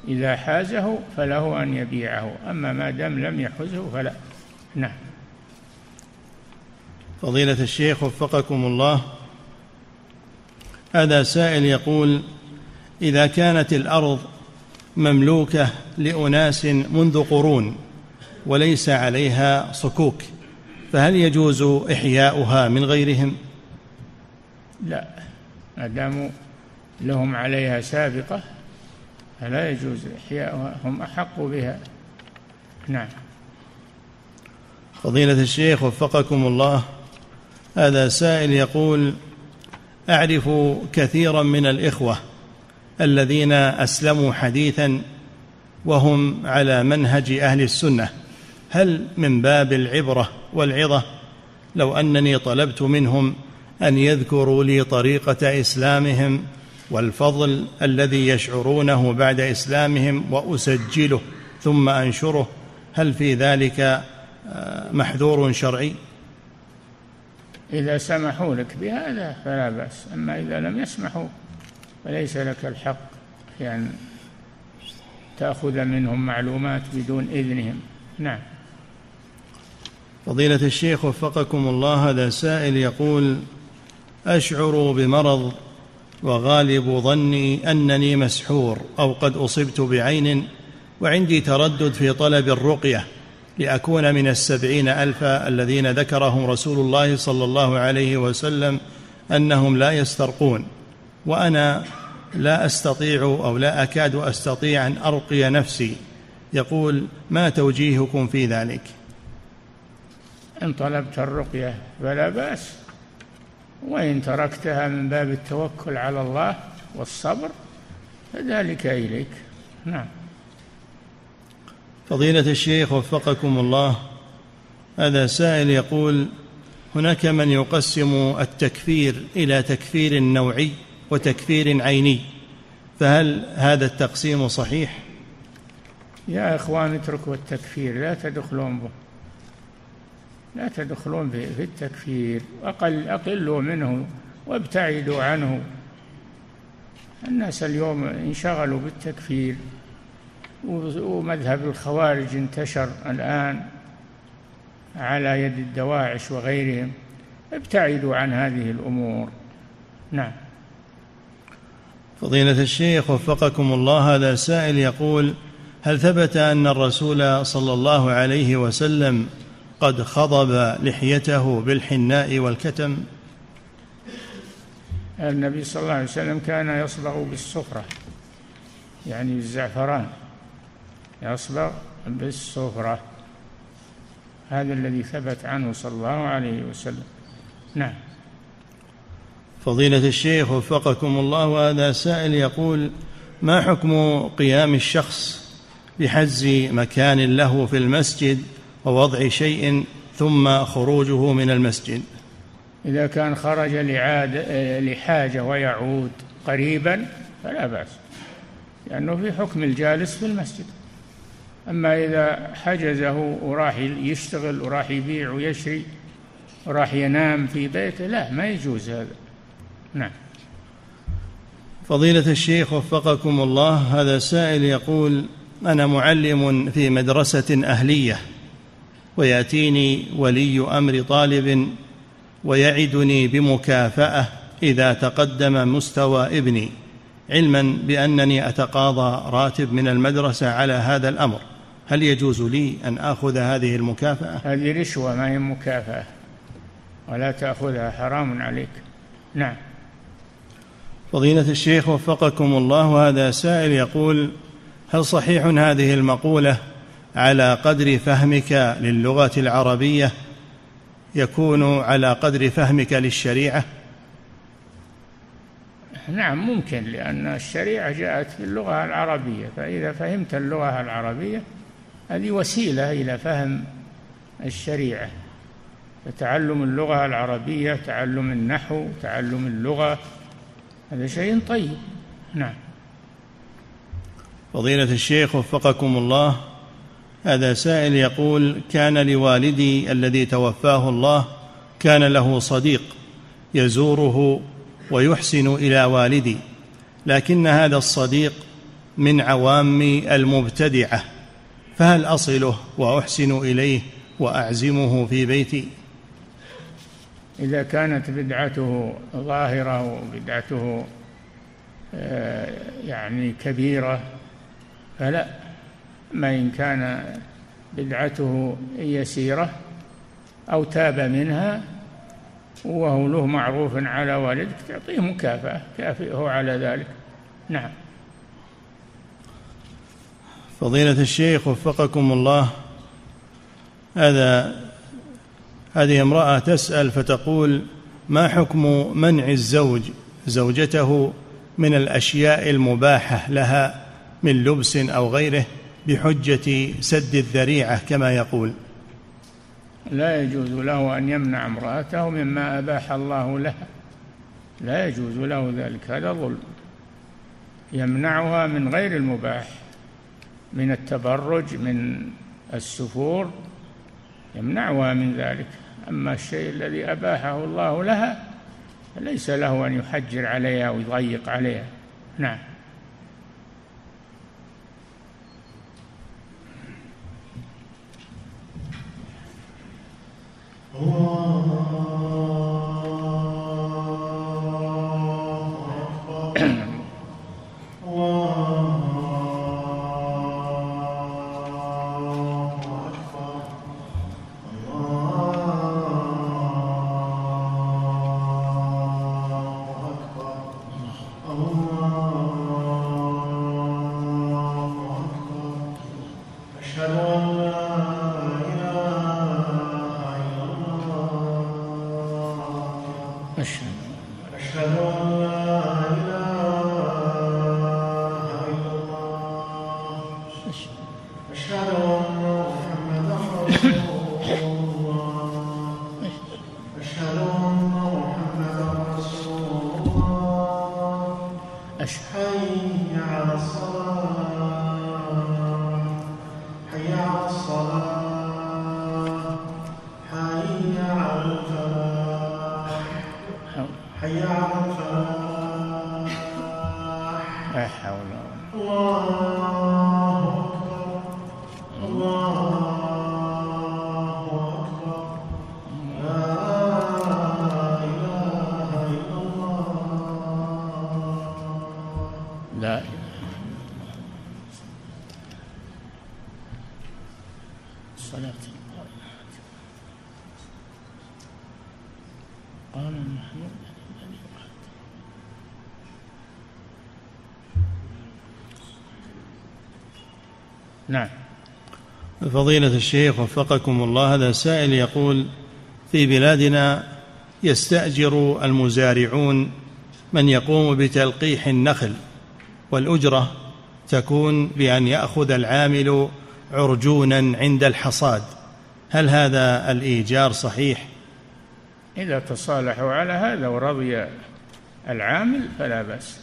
إذا حازه فله أن يبيعه أما ما دام لم يحزه فلا. نعم. فضيلة الشيخ وفقكم الله هذا سائل يقول إذا كانت الأرض مملوكة لأناس منذ قرون وليس عليها صكوك فهل يجوز إحياؤها من غيرهم؟ لا. ما داموا لهم عليها سابقة فلا يجوز إحياؤها هم أحق بها. نعم. فضيلة الشيخ وفقكم الله هذا سائل يقول أعرف كثيرا من الإخوة الذين أسلموا حديثا وهم على منهج أهل السنة. هل من باب العبرة والعظة؟ لو أنني طلبت منهم أن يذكروا لي طريقة إسلامهم والفضل الذي يشعرونه بعد إسلامهم وأسجله ثم أنشره هل في ذلك محذور شرعي؟ إذا سمحوا لك بهذا فلا بأس أما إذا لم يسمحوا فليس لك الحق في أن تأخذ منهم معلومات بدون إذنهم. نعم. فضيلة الشيخ وفقكم الله هذا سائل يقول أشعر بمرض وغالب ظني أنني مسحور أو قد أصبت بعين وعندي تردد في طلب الرقية لأكون من السبعين ألفا الذين ذكرهم رسول الله صلى الله عليه وسلم أنهم لا يسترقون وأنا لا أستطيع أو لا أكاد أستطيع أن أرقي نفسي. يقول ما توجيهكم في ذلك؟ إن طلبت الرقية فلا بأس. وإن تركتها من باب التوكل على الله والصبر فذلك إليك. نعم. فضيلة الشيخ وفقكم الله هذا سائل يقول هناك من يقسم التكفير إلى تكفير نوعي وتكفير عيني فهل هذا التقسيم صحيح؟ يا إخوان اتركوا التكفير لا تدخلون به. لا تدخلون في التكفير أقل أقلوا منه وابتعدوا عنه. الناس اليوم انشغلوا بالتكفير ومذهب الخوارج انتشر الآن على يد الدواعش وغيرهم. ابتعدوا عن هذه الأمور. نعم. فضيلة الشيخ وفقكم الله هذا سائل يقول هل ثبت أن الرسول صلى الله عليه وسلم قد خضب لحيته بالحناء والكتم. النبي صلى الله عليه وسلم كان يصبغ بالصفرة يعني الزعفران يصبغ بالصفرة هذا الذي ثبت عنه صلى الله عليه وسلم. نعم. فضيلة الشيخ وفقكم الله وهذا سائل يقول ما حكم قيام الشخص بحجز مكان له في المسجد ووضع شيء ثم خروجه من المسجد. إذا كان خرج لعاد لحاجة ويعود قريبا فلا بأس لأنه في حكم الجالس في المسجد. أما إذا حجزه وراح يشتغل وراح يبيع ويشري وراح ينام في بيته لا ما يجوز هذا. نعم. فضيلة الشيخ وفقكم الله هذا سائل يقول أنا معلم في مدرسة أهلية ويأتيني ولي أمر طالب ويعدني بمكافأة إذا تقدم مستوى ابني علما بأنني أتقاضى راتب من المدرسة على هذا الأمر. هل يجوز لي أن آخذ هذه المكافأة؟ هذه رشوة ما هي مكافأة. ولا تأخذها حرام عليك. نعم. فضيلة الشيخ وفقكم الله هذا سائل يقول هل صحيح هذه المقولة على قدر فهمك للغة العربية يكون على قدر فهمك للشريعة؟ نعم ممكن لأن الشريعة جاءت في اللغة العربية. فإذا فهمت اللغة العربية هذه وسيلة إلى فهم الشريعة. فتعلم اللغة العربية تعلم النحو تعلم اللغة هذا شيء طيب. نعم. فضيلة الشيخ وفقكم الله. هذا سائل يقول كان لوالدي الذي توفاه الله كان له صديق يزوره ويحسن إلى والدي لكن هذا الصديق من عوام المبتدعة فهل أصله وأحسن إليه وأعزمه في بيتي؟ إذا كانت بدعته ظاهرة وبدعته آه، يعني كبيرة فلا. ما إن كان بدعته يسيرة أو تاب منها وهو له معروف على والدك تعطيه مكافأة كافئه على ذلك. نعم. فضيلة الشيخ وفقكم الله هذا هذه امرأة تسأل فتقول ما حكم منع الزوج زوجته من الأشياء المباحة لها من لبس أو غيره؟ بحجة سد الذريعة كما يقول. لا يجوز له أن يمنع امرأته مما أباح الله لها لا يجوز له ذلك هذا ظلم. يمنعها من غير المباح من التبرج من السفور يمنعها من ذلك. أما الشيء الذي أباحه الله لها فليس له أن يحجر عليها ويضيق عليها. نعم. نعم فضيلة الشيخ وفقكم الله هذا سائل يقول في بلادنا يستأجر المزارعون من يقوم بتلقيح النخل والأجرة تكون بأن يأخذ العامل عرجونا عند الحصاد هل هذا الإيجار صحيح؟ إذا تصالحوا على هذا ورضي العامل فلا بأس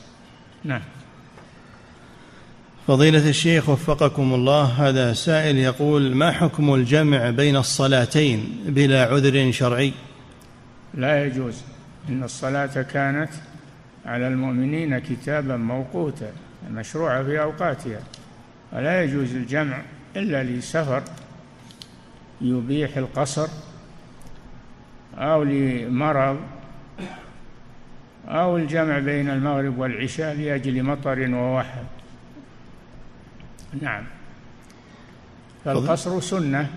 فضيلة الشيخ وفقكم الله هذا سائل يقول ما حكم الجمع بين الصلاتين بلا عذر شرعي؟ لا يجوز إن الصلاة كانت على المؤمنين كتابا موقوتا مشروعة في أوقاتها. ولا يجوز الجمع إلا لسفر يبيح القصر أو لمرض أو الجمع بين المغرب والعشاء لأجل مطر ووحل نعم. فالقصر سنة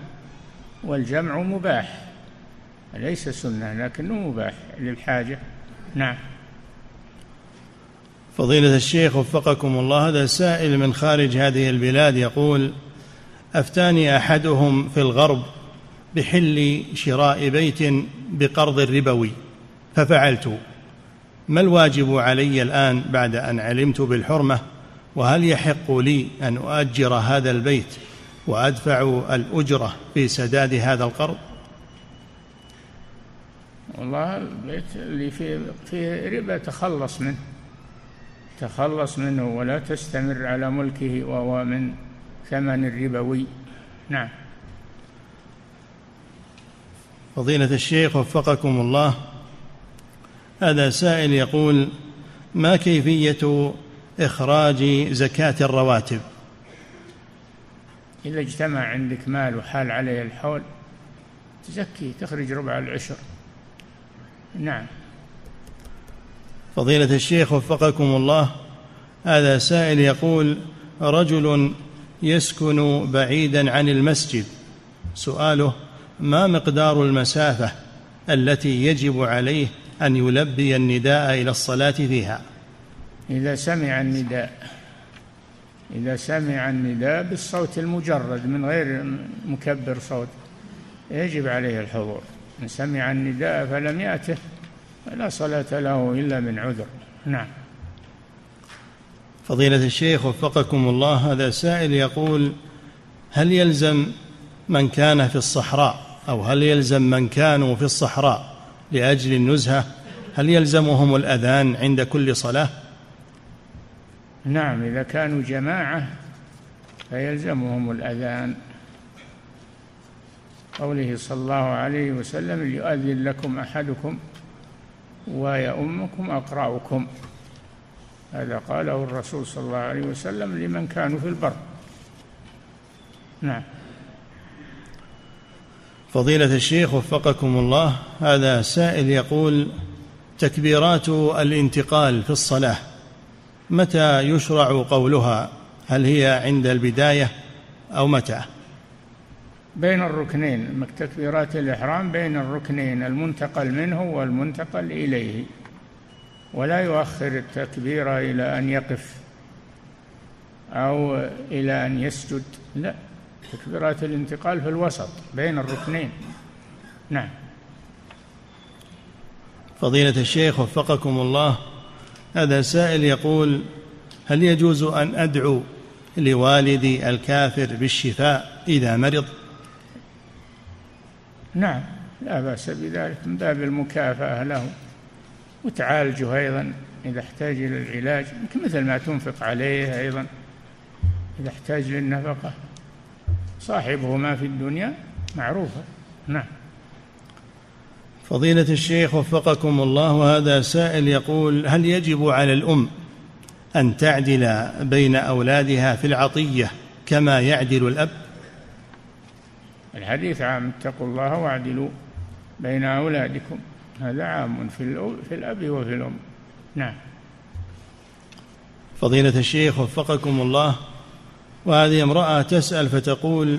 والجمع مباح. ليس سنة لكنه مباح للحاجة. نعم. فضيلة الشيخ وفقكم الله هذا سائل من خارج هذه البلاد يقول أفتاني أحدهم في الغرب بحل شراء بيت بقرض ربوي ففعلت. ما الواجب علي الآن بعد أن علمت بالحرمة؟ وهل يحق لي أن أؤجر هذا البيت وأدفع الأجرة في سداد هذا القرض؟ والله البيت اللي فيه, فيه ربا تخلص منه تخلص منه ولا تستمر على ملكه وهو من ثمن الربوي. نعم. فضيلة الشيخ وفقكم الله هذا سائل يقول ما كيفية إخراج زكاة الرواتب. إذا اجتمع عندك مال وحال عليه الحول تزكي تخرج ربع العشر. نعم. فضيلة الشيخ وفقكم الله هذا سائل يقول رجل يسكن بعيدا عن المسجد. سؤاله ما مقدار المسافة التي يجب عليه أن يلبي النداء إلى الصلاة فيها؟ إذا سمع النداء. إذا سمع النداء بالصوت المجرد من غير مكبر صوت. يجب عليه الحضور. من سمع النداء فلم يأته فلا صلاة له إلا من عذر. نعم. فضيلة الشيخ وفقكم الله هذا سائل يقول هل يلزم من كان في الصحراء؟ أو هل يلزم من كانوا في الصحراء لأجل النزهة؟ هل يلزمهم الأذان عند كل صلاة؟ نعم إذا كانوا جماعة فيلزمهم الأذان. قوله صلى الله عليه وسلم ليؤذن لكم أحدكم ويؤمكم أقرأكم. هذا قاله الرسول صلى الله عليه وسلم لمن كانوا في البر. نعم. فضيلة الشيخ وفقكم الله هذا سائل يقول تكبيرات الانتقال في الصلاة متى يشرع قولها؟ هل هي عند البداية أو متى؟ بين الركنين تكبيرات الإحرام بين الركنين المنتقل منه والمنتقل إليه. ولا يؤخر التكبير إلى أن يقف أو إلى أن يسجد. لا تكبيرات الانتقال في الوسط بين الركنين. نعم. فضيلة الشيخ وفقكم الله هذا سائل يقول هل يجوز أن أدعو لوالدي الكافر بالشفاء إذا مرض؟ نعم لا بأس بذلك من باب المكافأة له. وتعالجه أيضا إذا احتاج إلى العلاج مثل ما تنفق عليه أيضا إذا احتاج للنفقة. صاحبه ما في الدنيا معروفة. نعم. فضيلة الشيخ وفقكم الله وهذا سائل يقول هل يجب على الأم أن تعدل بين أولادها في العطية كما يعدل الأب؟ الحديث عام اتقوا الله واعدلوا بين أولادكم. هذا عام في, في الأب وفي الأم. نعم. فضيلة الشيخ وفقكم الله وهذه امرأة تسأل فتقول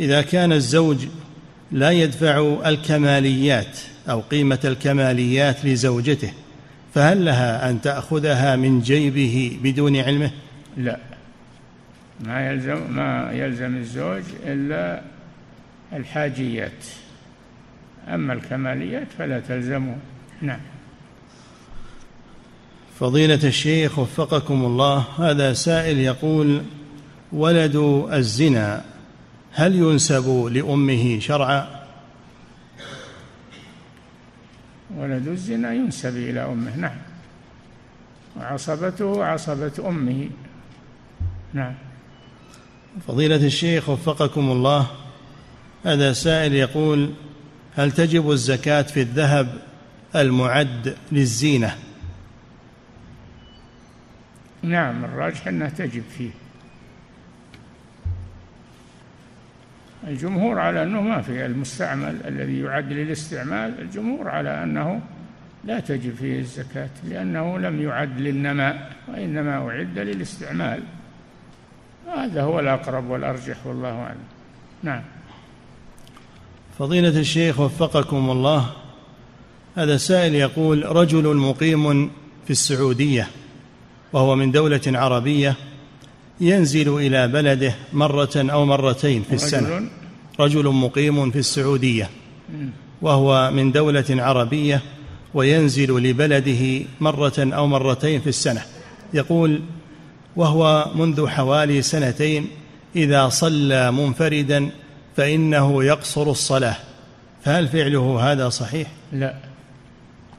إذا كان الزوج لا يدفع الكماليات أو قيمة الكماليات لزوجته فهل لها أن تأخذها من جيبه بدون علمه؟ لا. ما يلزم ما يلزم الزوج إلا الحاجيات. أما الكماليات فلا تلزمه نعم. فضيلة الشيخ وفقكم الله هذا سائل يقول ولد الزنا هل ينسب لأمه شرعا؟ ولد الزنا ينسب إلى أمه نعم. وعصبته عصبة أمه. نعم. فضيلة الشيخ وفقكم الله هذا سائل يقول هل تجب الزكاة في الذهب المعد للزينة؟ نعم الراجح أنها تجب فيه. الجمهور على أنه ما في المستعمل الذي يعد للاستعمال الجمهور على أنه لا تجب فيه الزكاة لأنه لم يعد للنماء وإنما أعد للاستعمال. هذا هو الأقرب والأرجح والله أعلم. نعم. فضيلة الشيخ وفقكم الله هذا سائل يقول رجل مقيم في السعودية وهو من دولة عربية ينزل إلى بلده مرة أو مرتين في السنة. رجل؟ مقيم في السعودية. وهو من دولة عربية وينزل لبلده مرة أو مرتين في السنة. يقول وهو منذ حوالي سنتين إذا صلى منفردا فإنه يقصر الصلاة. فهل فعله هذا صحيح؟ لا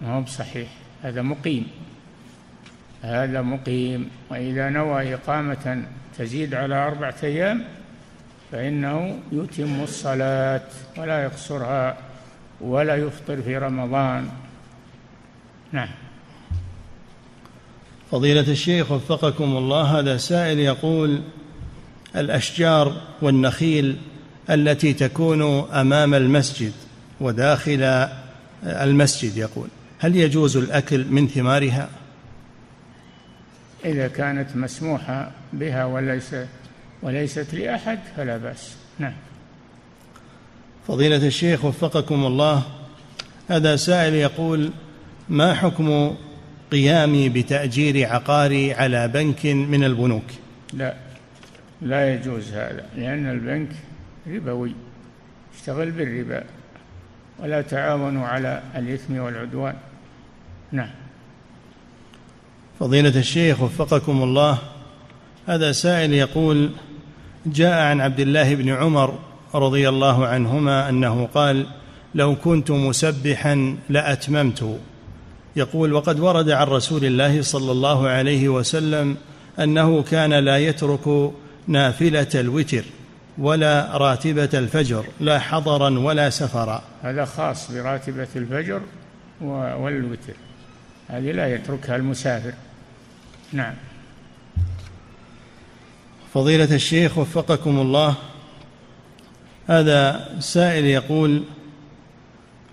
ما هو بصحيح. هذا مقيم. هذا مقيم وإذا نوى إقامة تزيد على أربعة أيام فإنه يتم الصلاة ولا يقصرها ولا يفطر في رمضان نعم فضيلة الشيخ وفقكم الله هذا سائل يقول الأشجار والنخيل التي تكون أمام المسجد وداخل المسجد يقول هل يجوز الأكل من ثمارها؟ إذا كانت مسموحة بها وليس وليست لأحد فلا بأس. نعم. فضيلة الشيخ وفقكم الله هذا سائل يقول ما حكم قيامي بتأجير عقاري على بنك من البنوك؟ لا لا يجوز هذا لأن البنك ربوي اشتغل بالربا ولا تعاونوا على الإثم والعدوان. نعم. فضيلة الشيخ وفقكم الله هذا سائل يقول جاء عن عبد الله بن عمر رضي الله عنهما أنه قال لو كنت مسبحا لأتممت. يقول وقد ورد عن رسول الله صلى الله عليه وسلم أنه كان لا يترك نافلة الوتر ولا راتبة الفجر لا حضرا ولا سفرا. هذا خاص براتبة الفجر والوتر. هذه لا يتركها المسافر. نعم. فضيلة الشيخ وفقكم الله هذا سائل يقول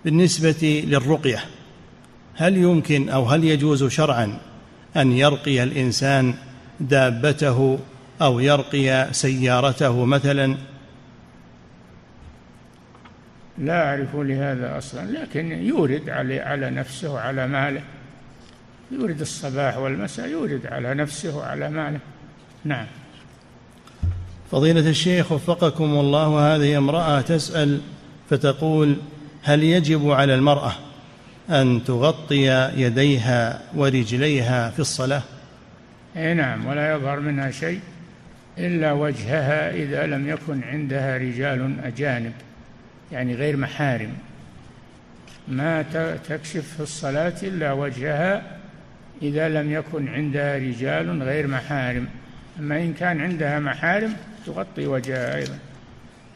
بالنسبة للرقية هل يمكن أو هل يجوز شرعا أن يرقي الإنسان دابته أو يرقي سيارته مثلا؟ لا أعرف لهذا أصلا لكن يورد على على نفسه وعلى ماله. يورد الصباح والمساء يورد على نفسه وعلى ماله. نعم. فضيلة الشيخ وفقكم الله هذه امرأة تسأل فتقول هل يجب على المرأة أن تغطي يديها ورجليها في الصلاة؟ أي نعم ولا يظهر منها شيء إلا وجهها إذا لم يكن عندها رجال أجانب يعني غير محارم. ما تكشف في الصلاة إلا وجهها إذا لم يكن عندها رجال غير محارم. أما إن كان عندها محارم تغطي وجهها أيضا.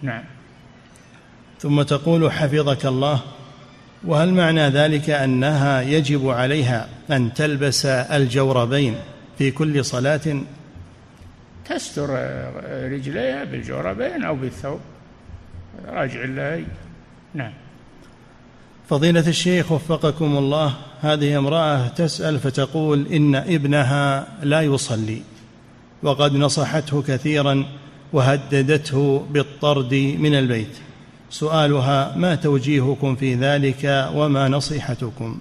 نعم. ثم تقول حفظك الله وهل معنى ذلك أنها يجب عليها أن تلبس الجوربين في كل صلاة؟ تستر رجليها بالجوربين أو بالثوب. راجع الله. نعم. فضيلة الشيخ وفقكم الله هذه امرأة تسأل فتقول إن ابنها لا يصلي وقد نصحته كثيرا وهددته بالطرد من البيت. سؤالها ما توجيهكم في ذلك وما نصيحتكم؟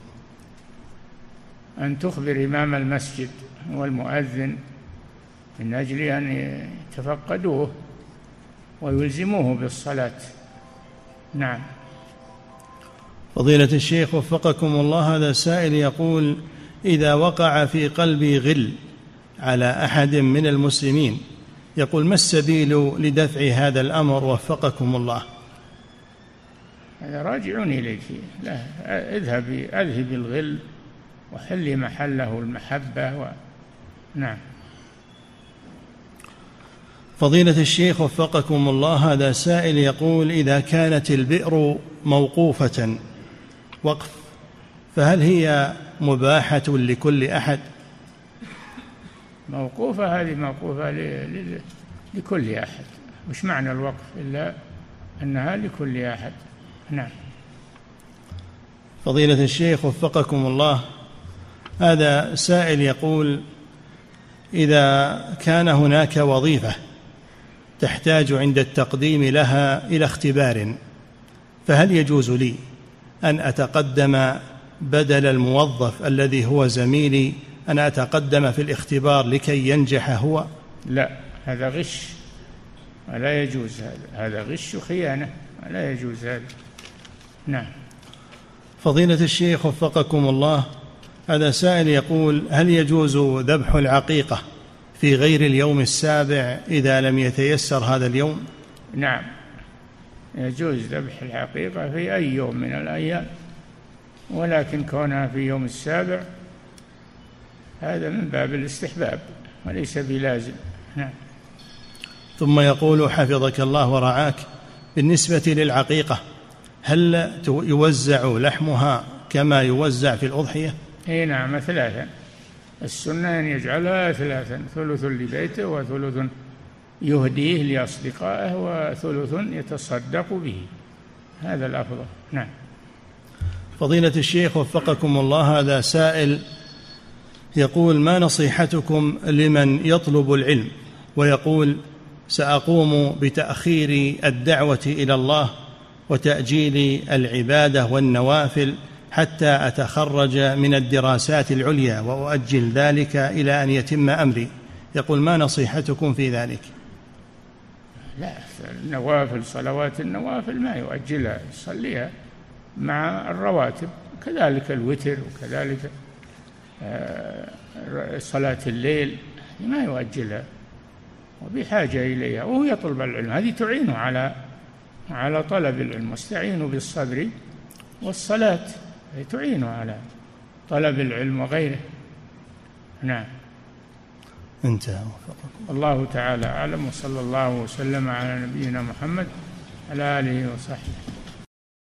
أن تخبر إمام المسجد والمؤذن من أجل أن يتفقدوه ويلزموه بالصلاة. نعم. فضيلة الشيخ وفقكم الله هذا سائل يقول إذا وقع في قلبي غل على أحد من المسلمين يقول ما السبيل لدفع هذا الأمر؟ وفقكم الله. هذا راجعون إليك. لا اذهبي أذهبي الغل وحلي محله المحبة و... نعم. فضيلة الشيخ وفقكم الله هذا سائل يقول إذا كانت البئر موقوفة وقف فهل هي مباحة لكل أحد؟ موقوفة هذه موقوفة لكل أحد. مش معنى الوقف إلا أنها لكل أحد. نعم. فضيلة الشيخ وفقكم الله. هذا سائل يقول إذا كان هناك وظيفة تحتاج عند التقديم لها إلى اختبار فهل يجوز لي أن أتقدم بدل الموظف الذي هو زميلي أن أتقدم في الاختبار لكي ينجح هو؟ لا هذا غش. لا يجوز هذا. هذا غش وخيانة. لا يجوز هذا. نعم. فضيلة الشيخ وفقكم الله هذا سائل يقول هل يجوز ذبح العقيقة في غير اليوم السابع إذا لم يتيسر هذا اليوم؟ نعم. يجوز ذبح العقيقة في أي يوم من الأيام ولكن كونها في يوم السابع هذا من باب الاستحباب وليس بلازم. نعم. ثم يقول حفظك الله ورعاك بالنسبة للعقيقة هل يوزع لحمها كما يوزع في الأضحية؟ إي نعم ثلاثا. السنة أن يجعلها ثلاثا ثلث لبيته وثلث يهديه لأصدقائه وثلث يتصدق به. هذا الأفضل. نعم. فضيلة الشيخ وفقكم الله هذا سائل يقول ما نصيحتكم لمن يطلب العلم ويقول سأقوم بتأخير الدعوة إلى الله وتأجيل العبادة والنوافل حتى أتخرج من الدراسات العليا وأؤجل ذلك إلى أن يتم أمري يقول ما نصيحتكم في ذلك؟ لا النوافل صلوات النوافل ما يؤجلها. يصليها مع الرواتب كذلك الوتر وكذلك آه، صلاة الليل ما يؤجلها. وبحاجة إليها. وهو يطلب العلم. هذه تعينه على على طلب العلم. واستعينوا بالصبر والصلاة. تعينه على طلب العلم وغيره. نعم. انتهى. الله تعالى أعلم وصلى الله وسلم على نبينا محمد على آله وصحبه.